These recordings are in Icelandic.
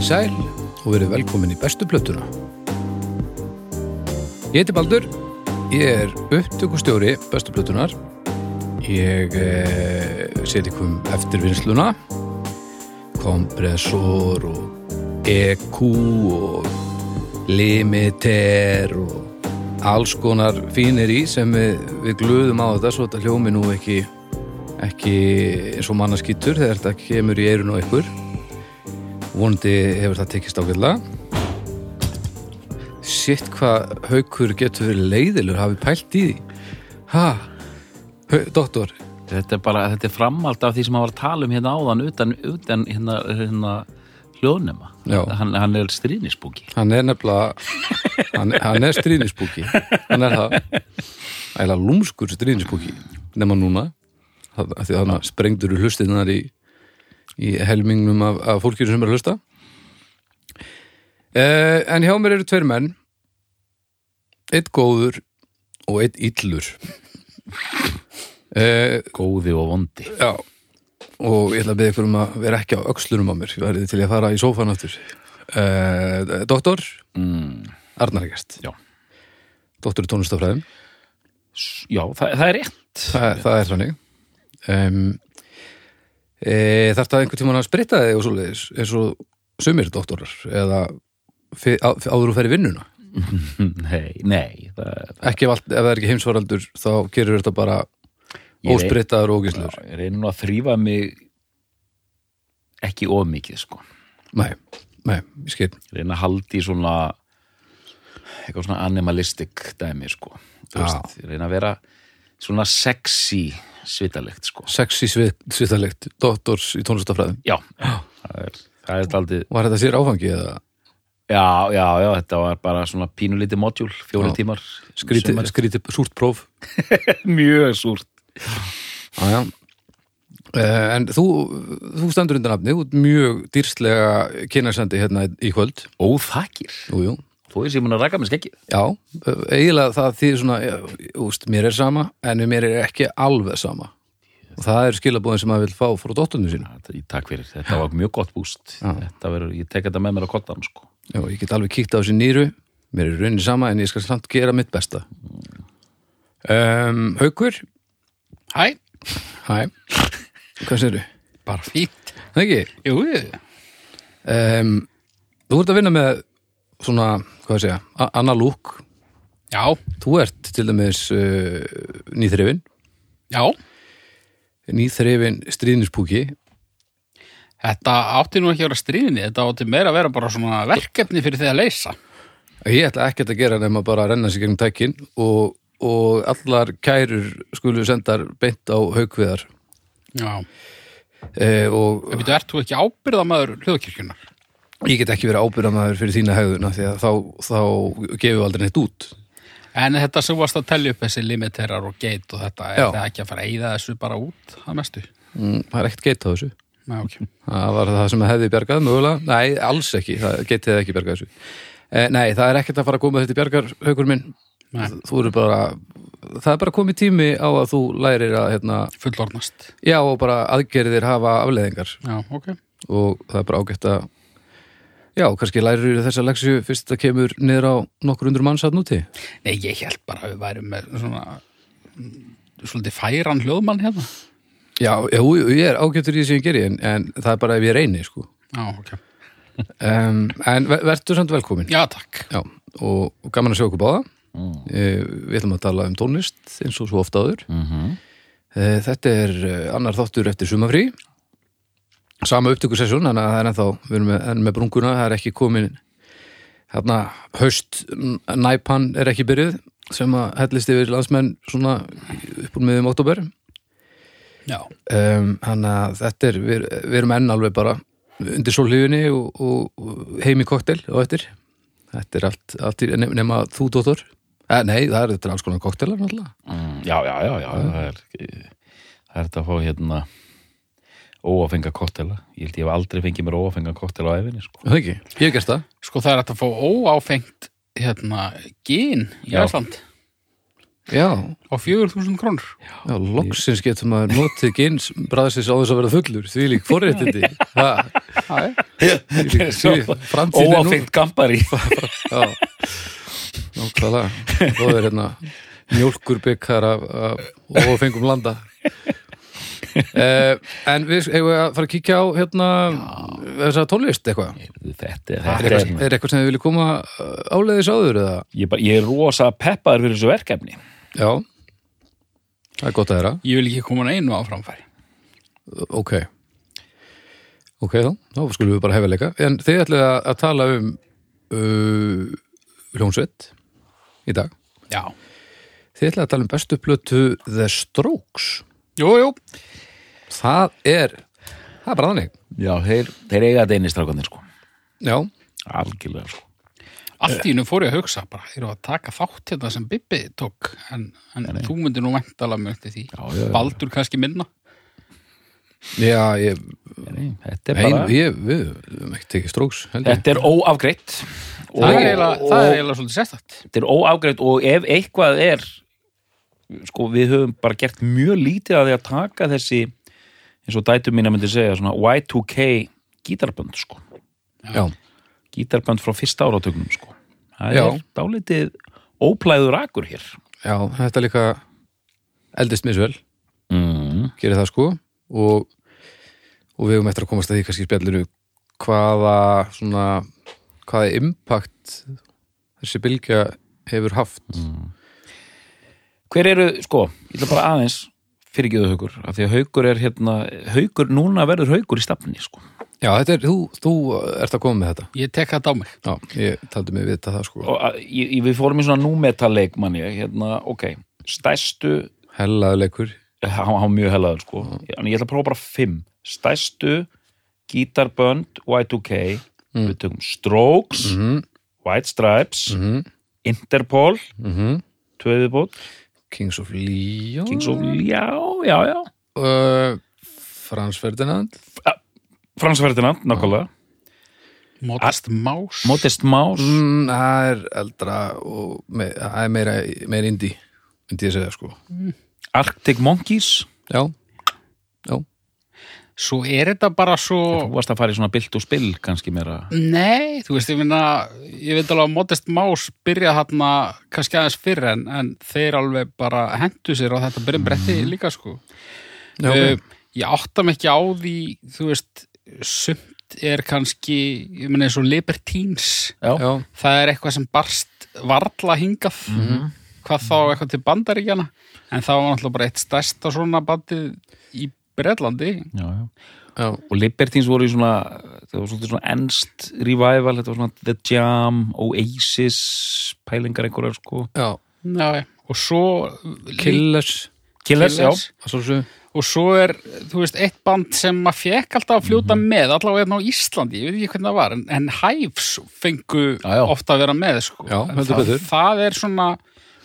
Komið í sæl og verið velkomin í bestu plötuna. Ég heiti Baldur, ég er upptökustjóri bestu plötunar. Ég eh, seti kom eftir vinsluna, kompressor og EQ og limiter og alls konar fínir í sem við, við glöðum á þetta svo þetta hljómi nú ekki, ekki eins og mannaskýtur þegar þetta kemur í eirun og ykkur vonandi hefur það tekist ágætlega. Sitt hvað haukur getur verið leiðilur hafi pælt í því? Ha, Hau, doktor? Þetta er bara, þetta er framhald af því sem hann var að tala um hérna áðan utan, utan hérna, hérna hljóðnema. Hann, hann er stríðnisbúki. hann er nefnilega hann, hann er stríðnisbúki. Hann er það. Ægilega lúmskur stríðnisbúki nema núna. Því að sprengdur úr hlustinnar í, í helmingnum af, af fólkinu sem er að hlusta eh, en hjá mér eru tveir menn eitt góður og eitt illur eh, Góði og vondi. Já, og ég ætla að beða ykkur um að vera ekki á öxlunum á mér, ég verði til að fara í sófan aftur. Uh, doktor, Mm, Arnar Gert, já. doktor í tónlistafræðum, S- Já, það, það er rétt. það, það er þannig. Um, e, Þarf það einhvern tímann að spritta þig og svoleiðis, eins og sumir doktorar, eða áður þú fer í vinnuna? Nei, nei. Það, Ekki ef, það er ekki heimsvaraldur, þá gerur þetta bara ósprittaður og ógislur. ég reynir nú að þrýfa mig ekki of mikið, sko. Nei, nei, ég skil. Ég reynir að haldi svona eitthvað svona animalistic dæmi, sko. Ég reynir að vera svona sexy svitalegt, sko. Sexy svittalegt, doktors í tónlistafræðum. Já, það er, það er aldrei Var þetta sér áfangi eða Já, já, já, þetta var bara svona pínulítið modjúl, fjóri Já. tímar skrítið, sumarið. skrítið súrt próf? Mjög súrt Já, já. Eh, En þú, þú standur undan ert mjög dýrslega kynarsendi hérna í kvöld. Óþakir, Jú, jú. Þú er sem hún að ræka með skeggi Já, eiginlega það því svona, já, úst, mér er sama, en mér er ekki alveg sama. Og það er skilabóðin sem maður vil fá frá dóttunum sínu. Í takk fyrir, þetta var mjög gott búst verður, ég tek þetta með mér á kottan sko. Já, ég get alveg kíkt á þessi nýru, mér er raunin sama, en ég skal samt gera mitt besta. Um, Haukur, Hæ, hæ, hvað sérðu? bara fínt. Það ekki? Jú, jú. Um, þú ert að vinna með svona, hvað ég segja, a- annað lúk. Já, Þú ert til dæmis uh, nýþrifin, já. nýþrifin stríðnispúki. Þetta átti nú ekki að vera stríðinni, þetta átti meira að vera bara svona verkefni fyrir því að leysa. Ég ætla ekkert að gera bara að renna sig gegnum tækin og, og allar kærur skulu sendar beint á haugviðar. Já. Eh, og byrju, ert þú ekki ábyrðamaður hljóðkirkjunar? Ég get ekki verið ábyrðamaður fyrir þína hegðuna því að þá, þá gefum við aldrei neitt út. En þetta sem varst að tellja upp þessi limiterar og geit og þetta, er Já. það ekki að fara að eyða þessu bara út að mestu? Mm, það er ekkert geitt á þessu. Já, ok. Það var það sem hefði bjargað mögulega. Nei, alls ekki. Það getið ekki bjargað þessu. Eh, nei, það er ekkert að fara að koma þetta í bjargar, haugur minn. Nei. Þú eru bara, það er bara komið tími á að þú lærir að, hérna, Fullornast. já, og bara aðgerðir hafa afleðingar Já, ok. og það er bara ágætt að, já, kannski lærir þessa leksju fyrst það kemur niður á nokkur undur manns að núti. Nei, ég held bara að við værum með svona svolítið færan hljóðmann hérna. Já, jú, ég er ágættur í því sem ég geri, en, en það er bara ef ég reyni, sko. Já, ok. Um, en ver- vertu samt velkomin. Já, takk. Já, og, og gaman að sjá okkur báða. mm. Eh, Við ætlum að tala um tónlist eins og svo ofta áður. mm Eh, Þetta er eh, annar þáttur eftir sumafrí. Sama upptökusessjón, þannig að það er ennþá, við erum með, með brunguna, það er ekki komin, hérna, haust næpan er ekki byrjuð, sem að hellist yfir landsmenn svona upp úr miðum oktober. Já. Um, Þannig að þetta er, við, við erum enn alveg bara undir sólhífunni og, og, og heim í koktel og eftir. Þetta er allt, allt í, ne- nema þú, Dóttor. Eh, nei, það er þetta alls konar koktelar náttúrulega. Mm, Já, já, já, já það er, það er þetta að fá hérna óafenga koktela Ég held ég hef aldrei fengið mér óafenga koktela á efinni sko. Það ekki, ég hef gert það. Sko það er að fá óáfengt hérna, gín í Já. Æsland. Já, á 4.000 krónur. Já, loksins getur maður notið gins bræðsins á þess að vera fullur. Því lík forréttindi. Það Óáfengt gampari. Já, nákvæmlega. Þá er hérna mjólkurbyggkar af, af ofengum landa En við eigum við að fara að kíkja á hérna þessa tónlist eitthvað? Þetta, Er þetta eitthvað, er, er eitthvað sem þið viljið koma uh, áleiðis áður eða? ég, bara, ég er rosa peppaður fyrir þessu verkefni. Já, það er gott að þeirra ég vil ekki koma einu á framfæri. Ok. Ok þá, þá skulum við bara hefa leika. En þið ætlið að, að tala um uh, hljónsveit í dag. Já, Þið ætlið að tala um bestu plötu The Strokes. Jú, jú Það er, það er bara þannig. Já, þeir, þeir eiga þetta eini strákanir sko. Já, Algjörlega sko. Allt í hennu fór ég að hugsa bara, eru að taka þátt hérna sem Bibbi tók en, en þú myndir nú vantala eftir því. Já, já, já. Baldur kannski minna. Já ég, Nei, Þetta er bara ég við við ég. Þetta er óafgreitt og, það er eiginlega, og, það er eiginlega svolítið sérstætt Þetta er óafgreitt og ef eitthvað er sko við höfum bara gert mjög lítið að því að taka þessi eins og dætur mín að myndi segja svona Y2K gítarbönd sko. Já, gítarbönd frá fyrsta áratögnum sko. Það Já. er dálítið óplæður akur hér. Já, þetta líka eldist misvel. Mm. gerir það sko. Og, og við höfum eftir að komast að því kannski spjallinu hvaða svona hvaða impact þessi bylgja hefur haft. Hver eru, sko, ég ætla bara aðeins fyrirgjöðu haugur, af því að haugur er hérna, haugur, núna verður haugur í stafni sko. Já, þetta er, þú, þú ert að koma með þetta. Ég tek þetta á mig. Já, ég taldi mig vita það sko. Og að, ég, við fórum í svona númetaleik manni, hérna, ok stærstu, Hellaðu leikur. Hann var mjög hellaður sko, en ég ætla að prófa bara fimm. Stærstu gítarbönd Y2K, við tökum Strokes, mm White Stripes -hmm. Interpol, Mm tvöðubót Kings of Leon. Kings of, já, já, já. Uh, Frans Ferdinand. Frans Ferdinand, nákvæmlega. Modest Más Modest Mouse, mm, Það er eldra og me, það er meira, meira indi myndi ég segja sko. Arctic Monkeys. Já, já, svo er þetta bara svo Þú varst að fara í svona bilt og spill kannski meira. Nei, þú veist, ég finna ég veit alveg að Modest Más byrja þarna kannski aðeins fyrr en, en þeir alveg bara hendu sér á þetta byrjum bretti líka sko. Já uh, Ég átta mig ekki á því þú veist, sumt er kannski, ég meina eins og Libertines. Já, það er eitthvað sem barst varla hingað. Hvað þá eitthvað til bandaríkjana en það var náttúrulega bara eitt stærsta svona bandið já, og Libertines voru í svona það var svolítið svona ennst revival þetta var svona The Jam, Oasis pælingar einhverjar sko. Já. Já, og svo Killers. Killers, já, að svo og svo er, þú veist, eitt band sem maður fekk alltaf að fljóta með allavega hérna á Íslandi, ég veit ekki hvernig það var en, en Hives fengu Já, já. ofta að vera með sko. Það, betur. það er svona,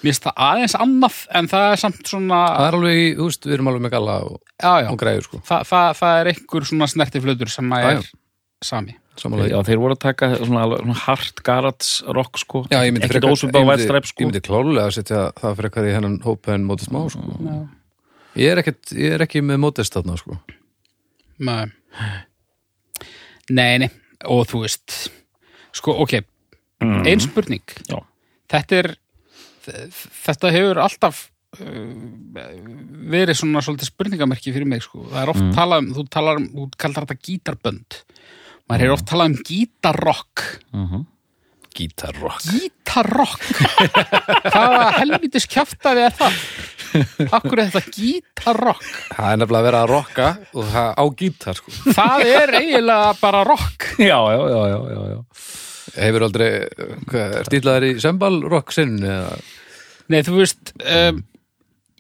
mér finnst það aðeins annað en það er samt svona Það er alveg, í- þú veist, við erum alveg með galla og, já, já, og græður sko það, það, það er einhver svona snertiflötur sem Já, að já. er sami Samanlega já, þeir voru að taka svona, alveg svona hard garage rock sko Já, ég myndi ekki frekar- ég myndi- White Stripes Ég sko myndi klálega að setja það frekar í hennan hóp en mótist má sko. Já. ég, er ekkert, ég er ekki með mótist þarna sko. Nei. nei, nei, og þú veist sko, ok Mm. ein spurning Já. þetta er þetta hefur alltaf uh, verið svona svolítið spurningamerki fyrir mig sko. það er oft talað um, þú talar um þú kallar þetta gítarbönd maður hefur oft talað um gítarrock Mhm. Gítarrock gítarrock hvaða helvítis kjaftaði er það akkur er þetta gítarrock Það er nefnilega að vera að rocka og það á gítar sko. það er eiginlega bara rock já, já, já, já, já, já. Hefur aldrei, hvað, stílaðir í sembalrock sinn eða? Nei, þú veist um,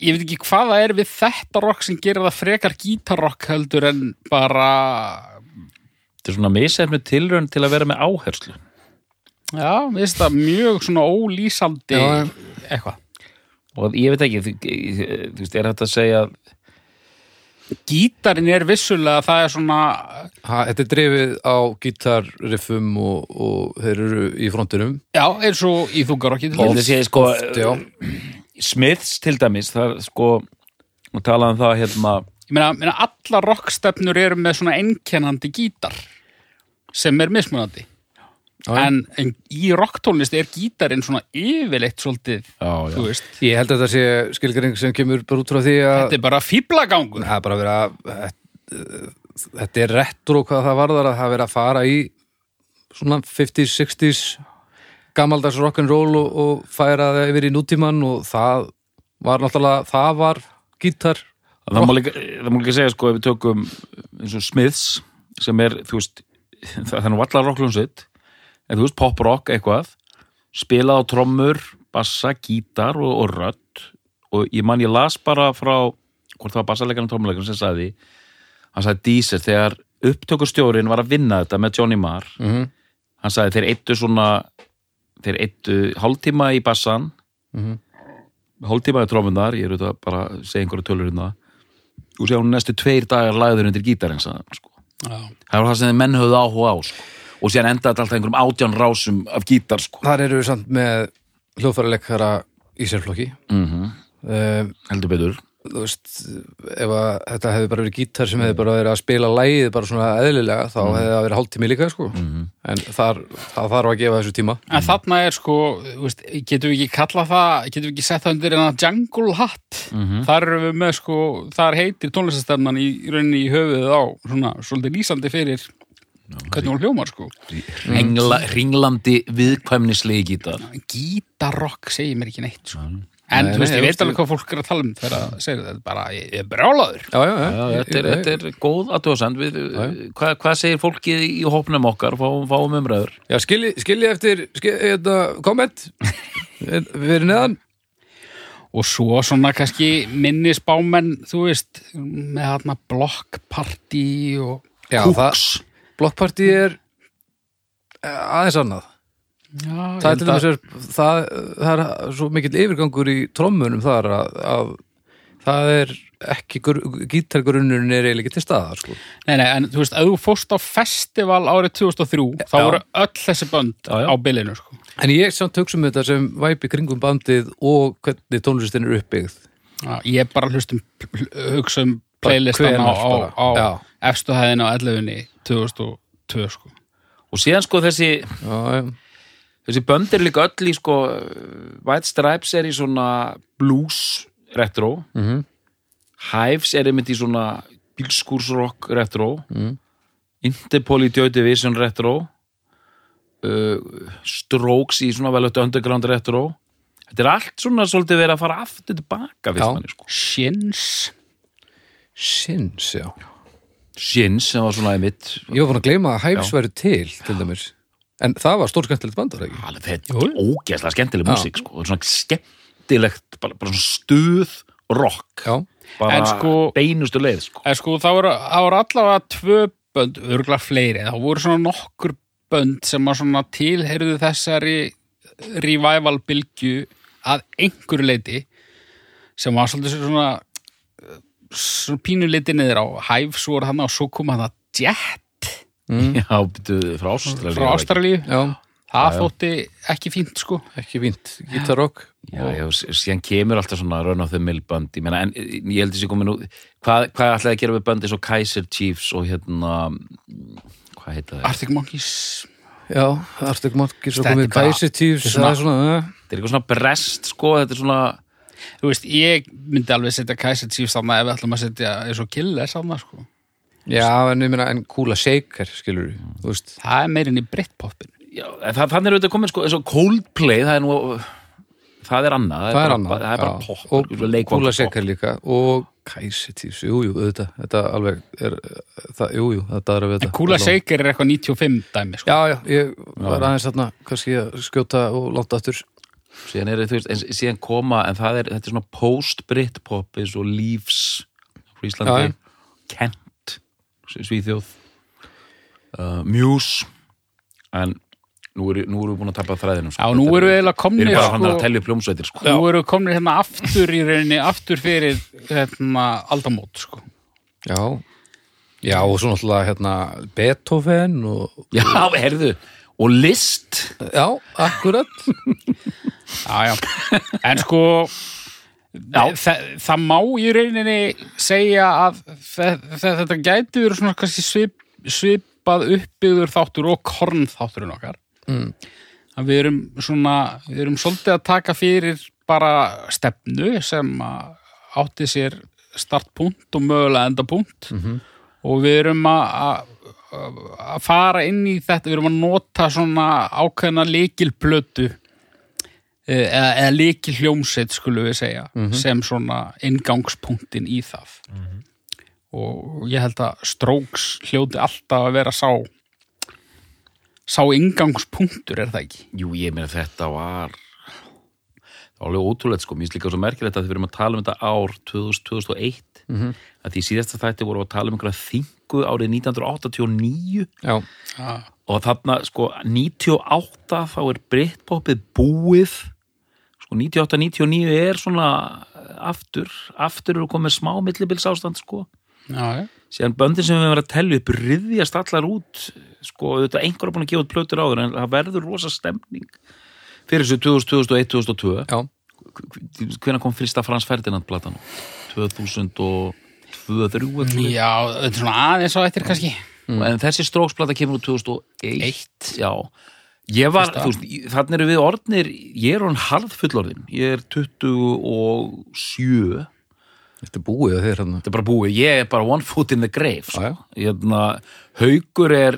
ég veit ekki hvað það er við þetta rock sem gerir það frekar gítarrock heldur en bara þetta er svona misefnu tilraun til að vera með áherslu. Já, við veist það mjög svona ólýsandi Já. eitthvað. Og ég veit ekki, þú, veist, er þetta að segja Gítarin er vissulega það er svona ha, Þetta er drifið á gítarriffum og, og þeir eru í frontinum. Já, eins og í þungarokki sko. Smiths til dæmis, það er sko og talaði um það hérna Ég meina, meina alla rockstefnur eru með svona einkennandi gítar sem er mismunandi en, en í rocktónlist er gítarinn svona yfirleitt svolítið, já, þú veist. Ég held að þetta sé skilgring sem kemur bara út frá því að þetta er bara fýblagangur það er bara verið að þetta er retro hvað það varðar að það er verið að fara í svona 50s, 60s gamaldags rock'n'roll og, og færa það yfir í nútíman og það var náttúrulega, það var gítar. Það má líka, það má líka segja sko ef við tökum eins og Smiths sem er, þú veist það er nú allar rockljónsitt en þú veist pop rock eitthvað spilað á trommur, bassa, gítar og, og rödd og ég man ég las bara frá hvort það var bassalegarinn og trommulegarinn sem sagði hann sagði Deezer þegar upptökustjórin var að vinna þetta með Johnny Marr mm -hmm. hann sagði þeir eittu svona þeir eittu hálftíma í bassan Mhm. hálftíma í trómundar ég er auðvitað bara að segja einhverju tölur hérna og sér hún næstu tveir dagar lagður undir gítarinn sagði hann, sko. Já. það var það sem menn höfðu áhuga á sko. Og sér endaði þetta alltaf einhverjum átján rásum af gítar sko. Þar eru við samt með hljóðfæraleikara í sérflokki mm -hmm. um, heldur betur. þú veist, ef að þetta hefði bara verið gítar sem hefði bara verið að spila lægið bara svona eðlilega, þá hefði það verið hálftími líka sko, en þar, það þarf að gefa þessu tíma. En þarna er sko, veist, getum við ekki kalla það, getum við ekki sett það undir en jungle hat. Þar erum við með sko, þar heitir tónlistastefnan í, í rauninni í höfuðið á svona svolítið lýsandi fyrir hvernig hún hljómar sko. Ringla, ringlandi viðkvæmnislegi gítar. Gítarrock segir mér ekki neitt sko. En Nei, þú veist, nei, ég veit alveg hvað fólk er að tala um þegar það segir þetta, bara, ég er brjálaður. Já, já, já, þetta, er, þetta er góð aðtöðsend við, hvað, hvað segir fólkið í hópnum okkar? Fáum, fáum umræður. Já, skilji, skilji eftir skilji, þetta, komment fyrir neðan. Og svo svona kannski minni spámenn, þú veist, með þarna blokkparti og Já, Kúks blokkparti er eh, aðeins annað Já, það er dæmis er, það, það er svo mikill yfirgangur í trommunum þar að, að það er ekki, gítargrunnurinn er eiginlega ekki til staðar sko. Nei, nei, en þú veist, ef þú fórst á festival árið 2003, þá Já. voru öll þessi bönd Já, á bilinu, sko. En ég samt hugsa um þetta sem væpi kringum bandið og hvernig tónlistin er uppbyggð Já, ég bara hlustum, hugsa um playlistan á, á, á Já. efstu hæðin á 11. 2002, sko. og síðan sko þessi Já, þessi bönd er líka öll í sko White Stripes er í svona blues retro Mhm. Hives er einmitt í svona bílskúrsrock retro Mhm. Interpol í Joy Division retro uh, Strokes í svona vel öttu underground retro þetta er allt svona svolítið verið að fara aftur tilbaka Já. fyrst manni sko Shins. Sins, já Shins sem var svona einmitt Ég var fann að gleyma að Hives væri til til dæmis. En það var stór skemmtilegt band, var það ekki? alveg þetta er ógeðslega skemmtileg músík sko, svona skemmtilegt bara, bara svona stuð rock. Já, bara En sko- beinustu leið sko. En sko, það voru, það voru allavega tvö bönd, örgulega fleiri, það voru svona nokkur bönd sem að svona tilheyrðu þessari revival bylgju að einhverju leiti sem var svolítið svona svona pínu leiti niður á Hives voru hann og svo kom hann að Jet já, byrjuðu frá Ástralíu frá Ástralíu já, það þótti ekki fínt sko. Ekki fínt. Gítarrock. Já, já, síðan kemur alltaf svona run of the mill bönd ég, meina, en, ég held þessi komin út hvað, hvað ætlaði að gera við böndi svo Kaiser Chiefs og hérna hvað heita það? Arctic Monkeys. Já, Arctic Monkeys og komið er Kaiser Chiefs þetta er Það er svona, eh. þetta er eitthvað svona brest sko þetta er svona þú veist, ég myndi alveg setja Kaiser Chiefs þarna ef við ætlum að setja eins og Killers þarna sko Já, en ég meina, en Kúla Shaker, skilur þú veist það er meirinn í Britpopin já, en það, þannig er auðvitað komin sko eins og Coldplay það er nú það er annað Það er bara- annað það er bara já. pop Og pop. Shaker líka Og Kaiser Chiefs, jú, jú, auðvitað Þetta alveg er, það, jú, jú, þetta er að vita En Kúla Shaker er eitthvað 95 dæmi sko. Já, já, ég var aðeins þarna kannski að skjóta og láta aftur síðan er þú veist, en síðan koma en það er, þetta er svona post-Britpop eins og Leaves frá Íslandi, Kent Svíþjóð. Uh, Muse en nú eru nú erum við búin að tapa þræðinum sko. Já, nú erum við eiginlega við komnir erum bara hann að sko, tellja upp hljómsveitir sko. nú erum við komnir hérna aftur í rauninni aftur fyrir hérna aldamót sko. Já, já, og svo náttúrulega hérna Beethoven og já, herðu, og List Já, akkurat Já, já, en sko Já. Þa, það má í rauninni segja að þe þe þetta gæti verið svona kannski svip, svipað uppbyggður þáttur og kornþátturinn okkar Mm. við erum svona við erum svolítið að taka fyrir bara stefnu sem átti sér startpunkt og mögulega endapunkt Mhm. og við erum að að- fara inn í þetta, við erum að nota svona ákveðna líkilplötu eh, eða, eða líkil hljómsveit skulum við segja sem svona inngangspunktin í það. Og ég held að Strokes hljóti alltaf að vera sá sá inngangspunktur er það ekki? Jú, ég meina þetta var alveg ótrúlegt sko, mér finnst líka svo merkilegt að við erum að tala um þetta ár 2000, 2001 að því síðasta þætti voru að tala um einhverja þingu árið 1989 Já, ah, og þarna sko 98 þá er Britpopið búið. Sko 98-99 er svona aftur, aftur eru komið smá millibils ástand sko. Já, síðan böndin sem við verðum að tellja upp riðjast allar út sko, auðvitað einhver er búin að gefa út plötur áður en það verður rosa stemning fyrir þessu 2000, 2001, 2002 já, hvenær kom fyrsta Frans Ferdinand platan 2002, 2003 já, þetta er svona aðeins á eftir kannski. En þessi stróksplata kemur úr 2001 Eitt. já. Ég var, Fyrsta. þú veist, þannig eru við orðnir ég er hann harð fullorðin ég er 27 þetta er búið að þeir hérna. Þetta er bara búið, ég er bara one foot in the grave. Já, já. Hérna, haugur er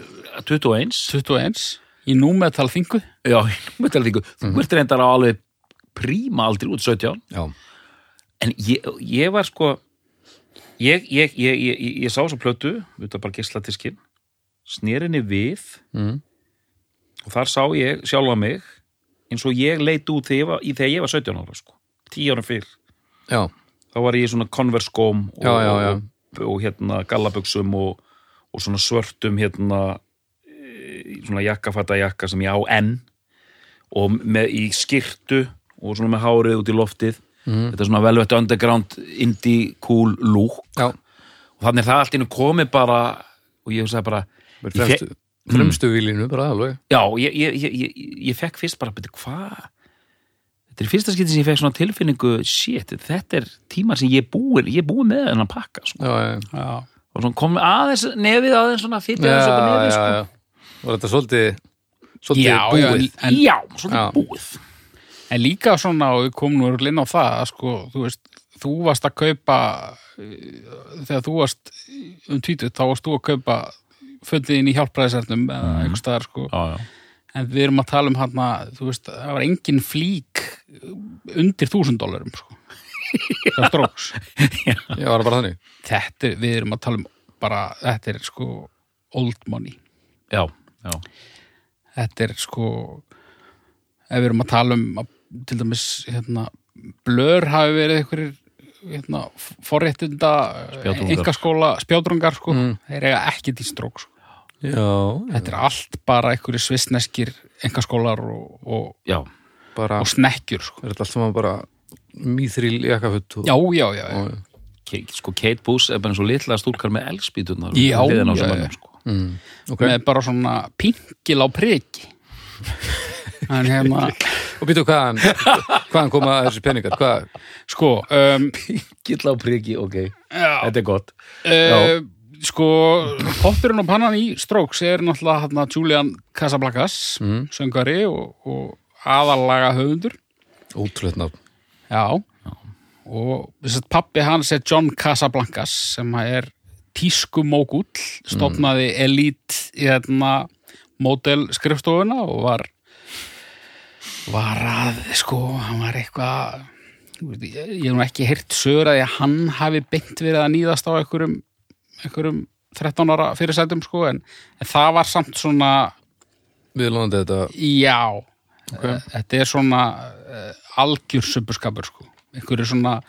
21 21 í númetal þingu. Já, meðtalþingu, Mhm. þú ert reyndar á alveg príma aldrei út 17 Já, en ég, ég var sko ég, ég, ég, ég, sá svo plötu við þetta bara geisladiskinn snerinni við mm. og þar sá ég sjálfa mig eins og ég leit út þegar ég var, var 17 ára sko, 10 ára fyrr. Já, þá var ég í svona Converse skóm og, og, og hérna gallabuxum og, og svona svörtum hérna e, svona jakkafata jakka sem ég á enn og með í skirtu og svona með hárið út í loftið Mhm. þetta er svona velvett underground indie cool look já og þannig er það allt innu komið bara og ég hugsaði bara Bara Ég fremstu, fremstu vílinu bara alveg já, ég, ég, ég, ég, ég fekk fyrst bara betur hvað þetta er fyrsta skipti sem ég fekk svona tilfinningu shit, þetta er tímar sem ég er búin ég er búin með þennan pakka sko. Já, já, já, og svona kom aðeins nefið aðeins svona fyrir já, aðeins upp að já, nefið já, sko. já. Var þetta svolítið svolítið Já, já, búið en- já, svona Já. búið en líka svona og við komum nú örugglega inn á það að sko, þú veist, þú varst að kaupa eh, þegar þú varst um tvítut, þá varst þú að kaupa föndið inn í hjálpræðisernum eða einhvers staðar sko, já, já. en við erum að tala um hann þú veist, það var engin flík undir þúsund dólarum sko. það er stróks Já, var það bara þannig þetta er, við erum að tala um bara, þetta er sko old money já, já. þetta er sko ef við erum að tala um að, til dæmis hérna, blör hafi verið einhverjir hérna, forréttunda Spjátrungar. engaskóla spjátrungar sko, Mm. þeir eiga ekki til strók sko. Já, þetta er allt bara einhverjir svissneskir engaskólar og, og, já. bara og snekkjur sko. Er þetta allt saman bara mýþrýl jakkafutt og... já, já, já, já. og, sko Kate Buss er bara eins og litla stúlkar með elspýtunar Já, já, já. sko. mm, ok með bara svona pinkil á priki en hérna Og býtu hvaðan, hvaðan koma þessi peningar? Hvað? sko um, Gill á priki, ok, já, þetta er gott Uh, sko, potturinn og pannan í Strokes er náttúrulega hérna Julian Casablancas, Mm. söngari og, og aðallaga höfundur. Ótrúlega nafn. Já. Og þess að pappi hans er John Casablancas sem er tískumógull, stofnaði elít í hérna mótel skrifstofuna og var var að, sko, hann var eitthvað ég, hef nú ekki heyrt sögur að hann hafi beint verið að nýðast á einhverjum, einhverjum 13 ára fyrirsætum, sko, en, en það var samt svona, Viðlóðandi þetta. já okay. þetta er svona uh, algjör subburskapur, sko einhverju svona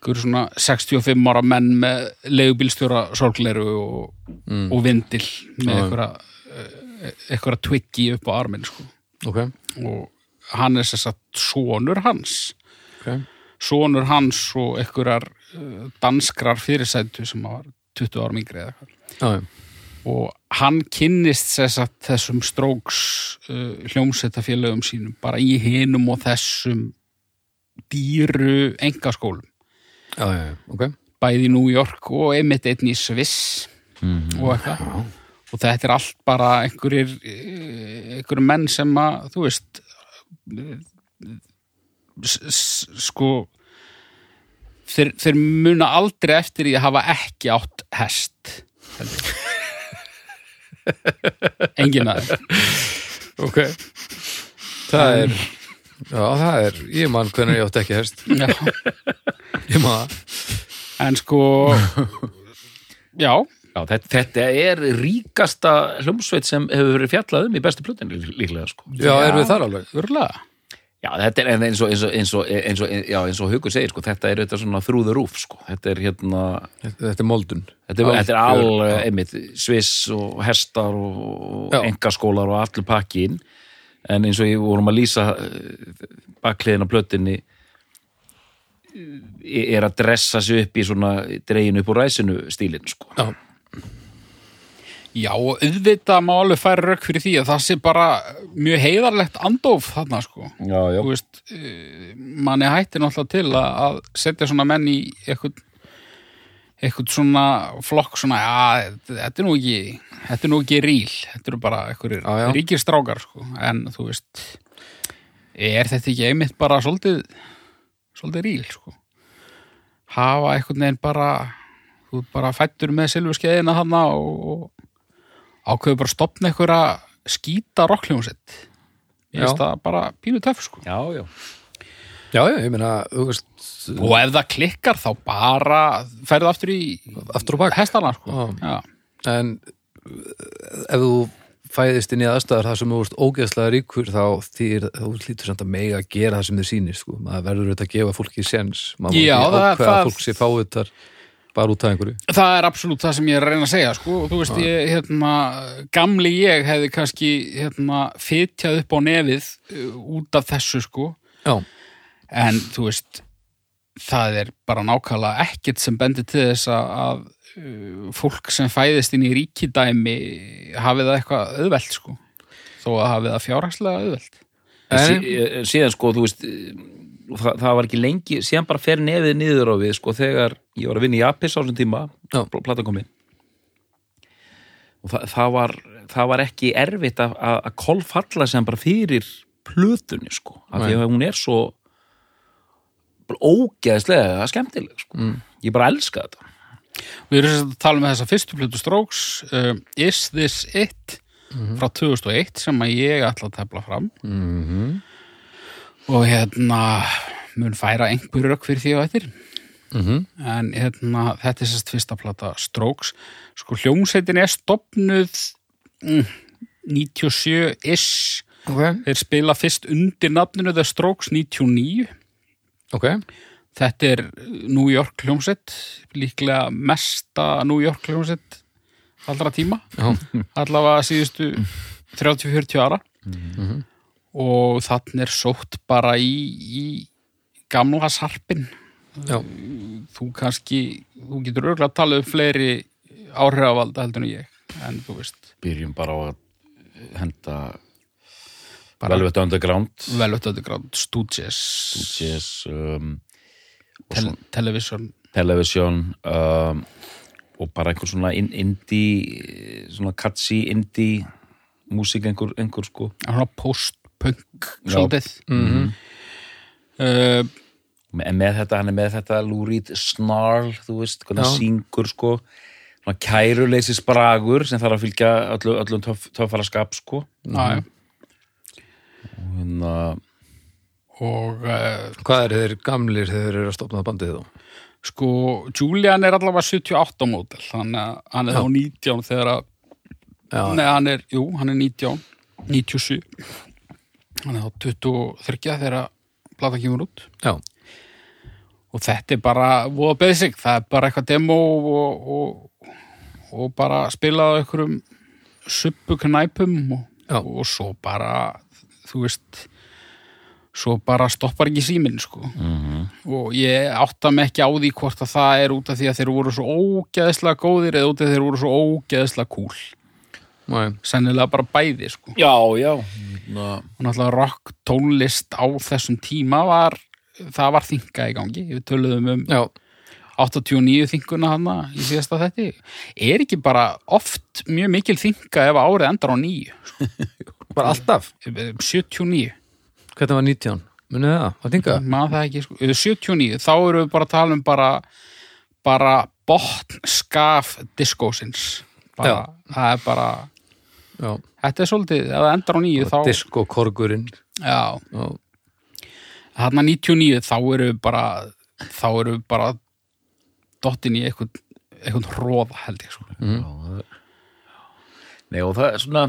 einhverju svona 65 ára menn með leigubílstjóra sorgleru og, Mm. og vindil með einhverja uh, einhverja twiggi upp á arminn, sko Ok, og hann er þess að sonur hans. Ok. sonur hans og einhverjar uh, danskrar fyrirsætu sem var 20 árum yngri eða eitthvað. Og hann kynnist að þessum stróks uh, hljómsettafélögum sínum bara í hinum og þessum dýru engaskólum já, já, já, ok. Bæði í New York og einmitt einn í Sviss og eitthvað og þetta er allt bara einhverjir eh, einhverjir menn sem að þú veist s- sko þeir, þeir muna aldrei eftir í að hafa ekki átt hest engin aðeins ok. Það er já, það er, ég man hvernig ég átti ekki hest. Já. ég man það. En sko já, Já, þetta, þetta er ríkasta hljómsveit sem hefur verið fjallað um í bestu plötin líklega sko. já, erum við þar alveg örlega Já, þetta er eins og, eins og, eins og, eins og, já, eins og Haukur segir, sko, þetta er þetta svona through the roof, sko. Þetta er hérna, þetta, þetta er moldun þetta er, þetta er all, já. einmitt, sviss og hestar og Já. engaskólar og allir pakkin. En eins og ég vorum að lýsa bakliðin á plötinni eh, er að dressa sig upp í svona dregin upp úr ræsinu stílinn, sko. já, Já, auðvitað má alveg færa rök fyrir því að það sé bara mjög heiðarlegt andóf þarna, sko. Já, já. Þú veist, eh, manni hættir náttúrulega til að, að setja svona menn í eitthvað, eitthvað svona flokk svona, já, þetta er nú ekki, þetta er nú ekki ríl, þetta eru bara já. ríkir strákar, sko. En þú veist, er þetta ekki einmitt bara svolítið, svolítið ríl, sko. Hafa einhvern veginn bara, þú bara fættur með silfurskeiðina þarna og, og ákveður bara að stopna einhverja skýta rockljónsett ég veist það bara pínu töff sko. Já, já. já, já, ég meina þú veist, og ef það klikkar þá bara ferðu aftur í aftur og bak. hestana sko. En ef þú fæðist inn í aðstæður þar sem þú ert ógeðslega ríkur þá þýr, þú lítur samt að mega að gera það sem þið sýnir sko. maður verður auðvitað að gefa fólki séns. Maður Já, ekki ákveða að fólk sé fávitar bara út af einhverju? Það er absolutt það sem ég er að reyna að segja sko. þú veist, ég, hérna, gamli ég hefði kannski hérna, fytjað upp á nefið uh, út af þessu sko. Já, en þú veist það er bara nákvæmlega ekkert sem bendir til þess að, að uh, fólk sem fæðist inn í ríkidæmi hafi það eitthvað auðvelt sko. Þó að hafi það fjárhagslega auðvelt. En En- sí, síðan sko, þú veist það, það var ekki lengi, síðan bara fer nefið niður á við, sko, þegar ég var að vinna í Apis á þessum tíma, Já. platan komin og það, það var það var ekki erfitt að, að, að kolfalla sem bara fyrir plötunni, sko, af því að hún er svo ógeðslega skemmtileg, sko. Mm. ég bara elska þetta. Við erum að tala með þessa fyrstu plötu Strokes um, Is This It? Frá 2001 sem að ég ætla að tefla fram. Mm og hérna mun færa einhver rök fyrir því á eftir. -hmm. en hérna þetta er sérst fyrsta plata Strokes. Sko hljómsveitin er stopnuð mm, 97-ish ok, þeir spila fyrst undir nafninu The Strokes 99 ok. Þetta er New York hljómsveit. Líklega mesta New York hljómsveit allra tíma. Allavega síðustu 30-40 ára. Mhm. Og þannig er sótt bara í, í gamla sarpin já, þú kannski, þú getur örgulega að tala um fleiri áhrifavalda heldur en ég en þú veist, byrjum bara á að henda Bara- Velvet Underground. Velvet Underground, Stooges. Stooges, um, tel Television. Television um, og bara einhver svona in, indie svona catchy indie músík einhver, einhver sko. Svona post-punk Já. svolítið Mhm. uh, en með þetta, hann er með þetta lúrít snarl, þú veist, hvernig hann Já. syngur sko, svona kæruleysis bragur sem þarf að fylgja öllu, öllum töff, töffara skap sko mm. og hérna, og uh, hvað er þeir gamlir þegar þeir eru að stopna bandið þá sko Julian er allavega 78 mótel þannig að hann er Já. þá 19 þegar að já, Nei, hann er, jú, hann er 19 97 hann er þá 23 þegar að plata kemur út. Já, og þetta er bara voða basic, það er bara eitthvað demo og, og, og bara spila á einhverjum suppuknæpum og, og svo bara þú veist svo bara stoppar ekki síminn sko. Mm og ég átta mig ekki á því hvort að það er út af því að þeir voru svo ógeðslega góðir eða út af því að þeir voru svo ógeðslega cool. næ, sennilega bara bæði sko. Já, já. Hérna, og náttúrulega rock tónlist á þessum tíma var það var þinga í gangi. Við töluðum um Já, 89 þinguna hana í síðasta þetti er ekki bara oft mjög mikil þinga ef árið endar á nýju bara alltaf? 79 Hvernig var 19? Munið það? Hvað þinga? maður það ekki, sko. 79, þá erum við bara að tala um bara bara botn skaf diskósins. Bara, það er bara Já, þetta er svolítið, ef það endar á nýju þá, diskokorgurinn. Já, Já, þarna 99 þá við bara þá við bara dottin í eitthvað eitthvað hróða held ég sko. Nei, og það er svona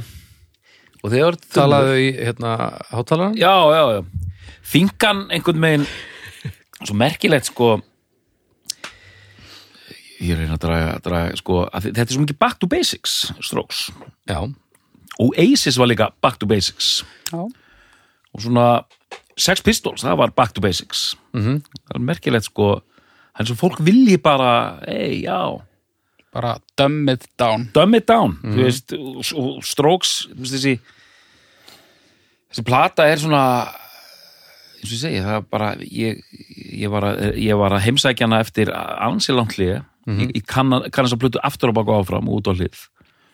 og þegar Talaðu í, hérna, hátalaran? Já, já, já. Þingan einhvern veginn svo merkilegt sko ég reyna að draga, draga sko, þetta er svo mikið back to basics strokes. Já, Oasis var líka back to basics. Já, og svona Sex Pistols, það var back to basics. Mhm. Það er merkilegt sko hann svo fólk vilji bara, ei, já. Bara dumb it down. Dumb it down þú veist, og, strokes þú veist, þessi þessi plata er svona eins og ég segi, það er bara ég, ég, var, að, ég var að heimsækja hana eftir ansi langt hlið ég, ég kann, að- kann þess að plötu aftur og baka áfram út á hlið.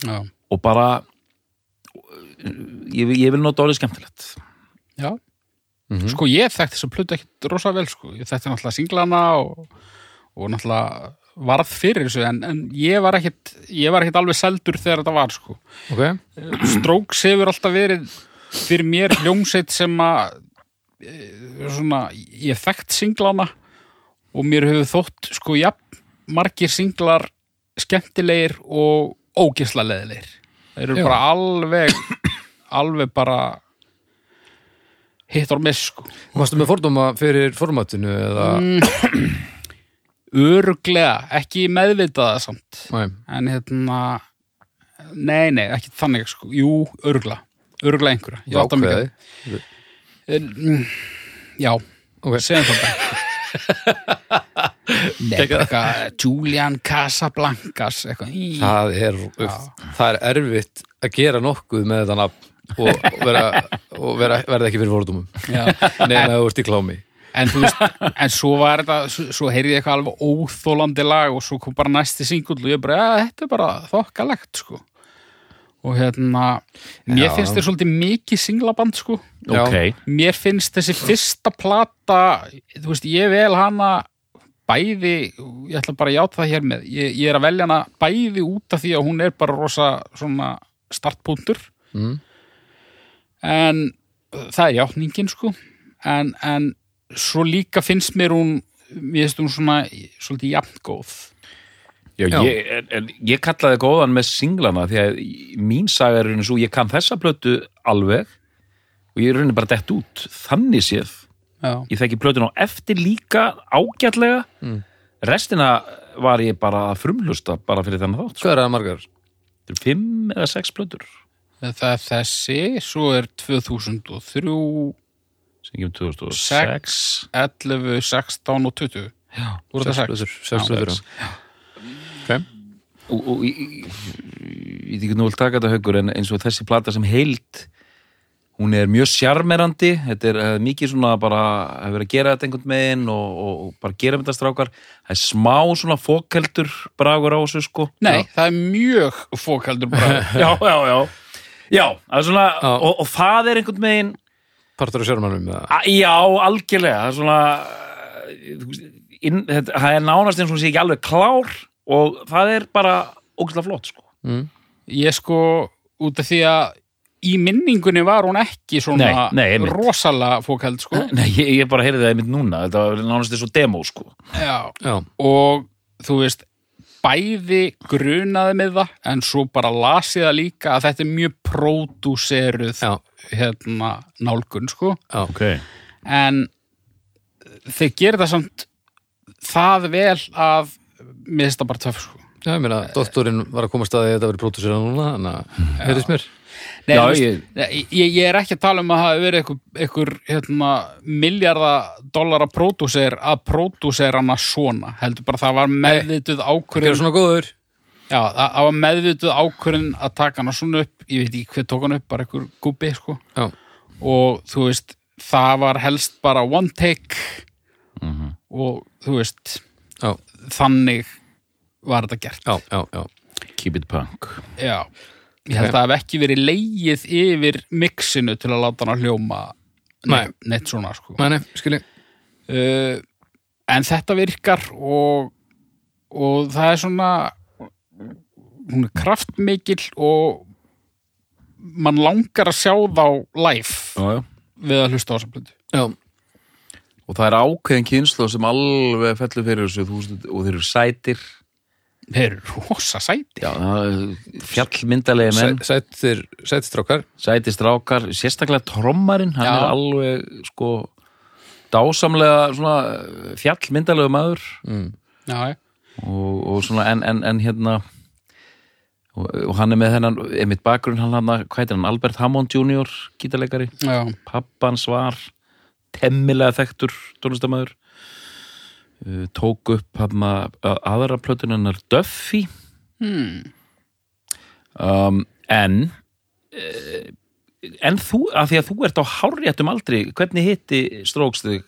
Já, og bara ég, ég vil nota orðið skemmtilegt. Já. Sko ég þekkti þess að plötu ekkit rosa vel sko. ég þekkti náttúrulega singlana og, og náttúrulega varð fyrir þessu en, en ég var ekkit ég var ekkit alveg seldur þegar þetta var sko. Ok, Strokes hefur alltaf verið fyrir mér hljómsveit sem að e, svona, ég þekkt singlana og mér hefur þótt sko jafn margir singlar skemmtilegir og ógisla leðilegir þeir eru Já. bara alveg alveg bara hitt og miss sko. Varstu með fordóma fyrir formatinu eða? Öruglega, ekki meðvitaða samt. Nei, en hérna nei, nei, ekki þannig sko. Jú, öruglega, öruglega einhverja. Ég átta mig ekki á- ákveði En, mm, Já, Ok. segjum það bara eitthvað Julian Casablancas Það er, það er erfitt að gera nokkuð með þetta nafn og, og, vera, og vera, verða ekki fyrir fordómum. Já. nema að þú ert í klámi. En þú veist, en svo var þetta svo, svo heyrði ég eitthvað alveg óþólandi lag og svo kom bara næsti singull og ég bara, ja, þetta er bara þokkalegt sko. Og hérna mér Já. finnst þér svolítið mikið singlaband sko. Já. ok, mér finnst þessi fyrsta plata þú veist, ég vel hana bæði, ég ætla bara að játa það hér með, ég, ég er að velja hana bæði út af því að hún er bara rosa svona startpunktur mm. en uh, það er játningin sko en, en svo líka finnst mér hún finnst hún svona svolítið jafngóð Já, Já. Ég, en, en ég kallaði góðan með singlana því að mín saga er eins og ég kann þessa plötu alveg og ég er raunin bara dett út þannig séð, já, ég þekki plötun á eftir líka ágætlega Mm. restina var ég bara að frumlusta bara fyrir þennan þátt sko. Hvað er það margar? Þetta eru fimm eða sex plötur það er þessi svo er 2003 sem kemur 2006 11, 16 og 20 Já, voru það Sex sex plötur, sex Já, plötur, sex. já. Ok, og, og ég, ég, ég veit ekki nú vil taka þetta haugur en eins og þessi plata sem heild hún er mjög sjarmerandi þetta er uh, mikið svona bara að vera að gera þetta einhvern megin og, og, og bara gera þetta strákar. Það er smá svona fókeldur bragur á þessu sko. Nei, það er mjög fókaldur bara já, já, já. Já, það er svona, Já. og, og það er einhvern megin partur af a, já, algjörlega. Það er svona þú veist, inn, þetta, það er nánast eins og sé ekki alveg klár og það er bara ógæslega flott sko. Mm. Ég sko, út af því að í minningunni var hún ekki svona Nei, nei, einmitt. rosalega fókald sko. Nei, ég, ég bara heyrði það einmitt núna. Þetta var nánast eins og demo sko. Já, Já, og þú veist bæði grunaði með það en svo bara lasi það líka að þetta er mjög pródúseruð hérna nálgun sko. Já, ok. En þeir gerir það samt það vel að mér finnst það bara töff sko. Já, ég meina, doktorinn var að koma staði að þetta verið pródúsera núna, þannig að, heyrðist mér Nei, Já, veist, ég- ég, ég er ekki að tala um að hafa verið einhver, hérna, miljarda dollara pródúser að pródúsera hana svona heldur bara það var meðvituð ákvörðun það, var meðvituð ákvörðun að taka hana svona upp ég veit ekki hver tók hana upp, bara einhver gubbi sko. Og þú veist, það var helst bara one take og þú veist Já, þannig var þetta gert. Já, já, já. Keep it punk. Já, ég held að það hef ekki verið leigið yfir mixinu til að láta hana hljóma Nei. ne neitt svona sko. Nei, nei, uh, en þetta virkar og, og það er svona hún er kraftmikil og mann langar að sjá þá live já, já. við að hlusta á þessa Já, Og það er ákveðin kynslu sem alveg fellur fyrir þessu og þeir eru sætir þeir eru rosa sæti Já, fjallmyndalegi menn sættir, sættir strákar. sæti strákar, sérstaklega trommarinn hann Já. er alveg sko dásamlega svona fjallmyndalegu maður Mm. já, og, og svona en, en, en hérna og, og hann er með þennan einmitt bakgrunn hann hann, hvað heitir hann, Albert Hammond Jr. gítarleikari, já. pappans var temmilega þekktur tónlistamæður tók upp aðra plötun hennar Duffy Hmm. um, en uh, en þú, af því að þú ert á hárréttum aldri, hvernig hitti Strokes þig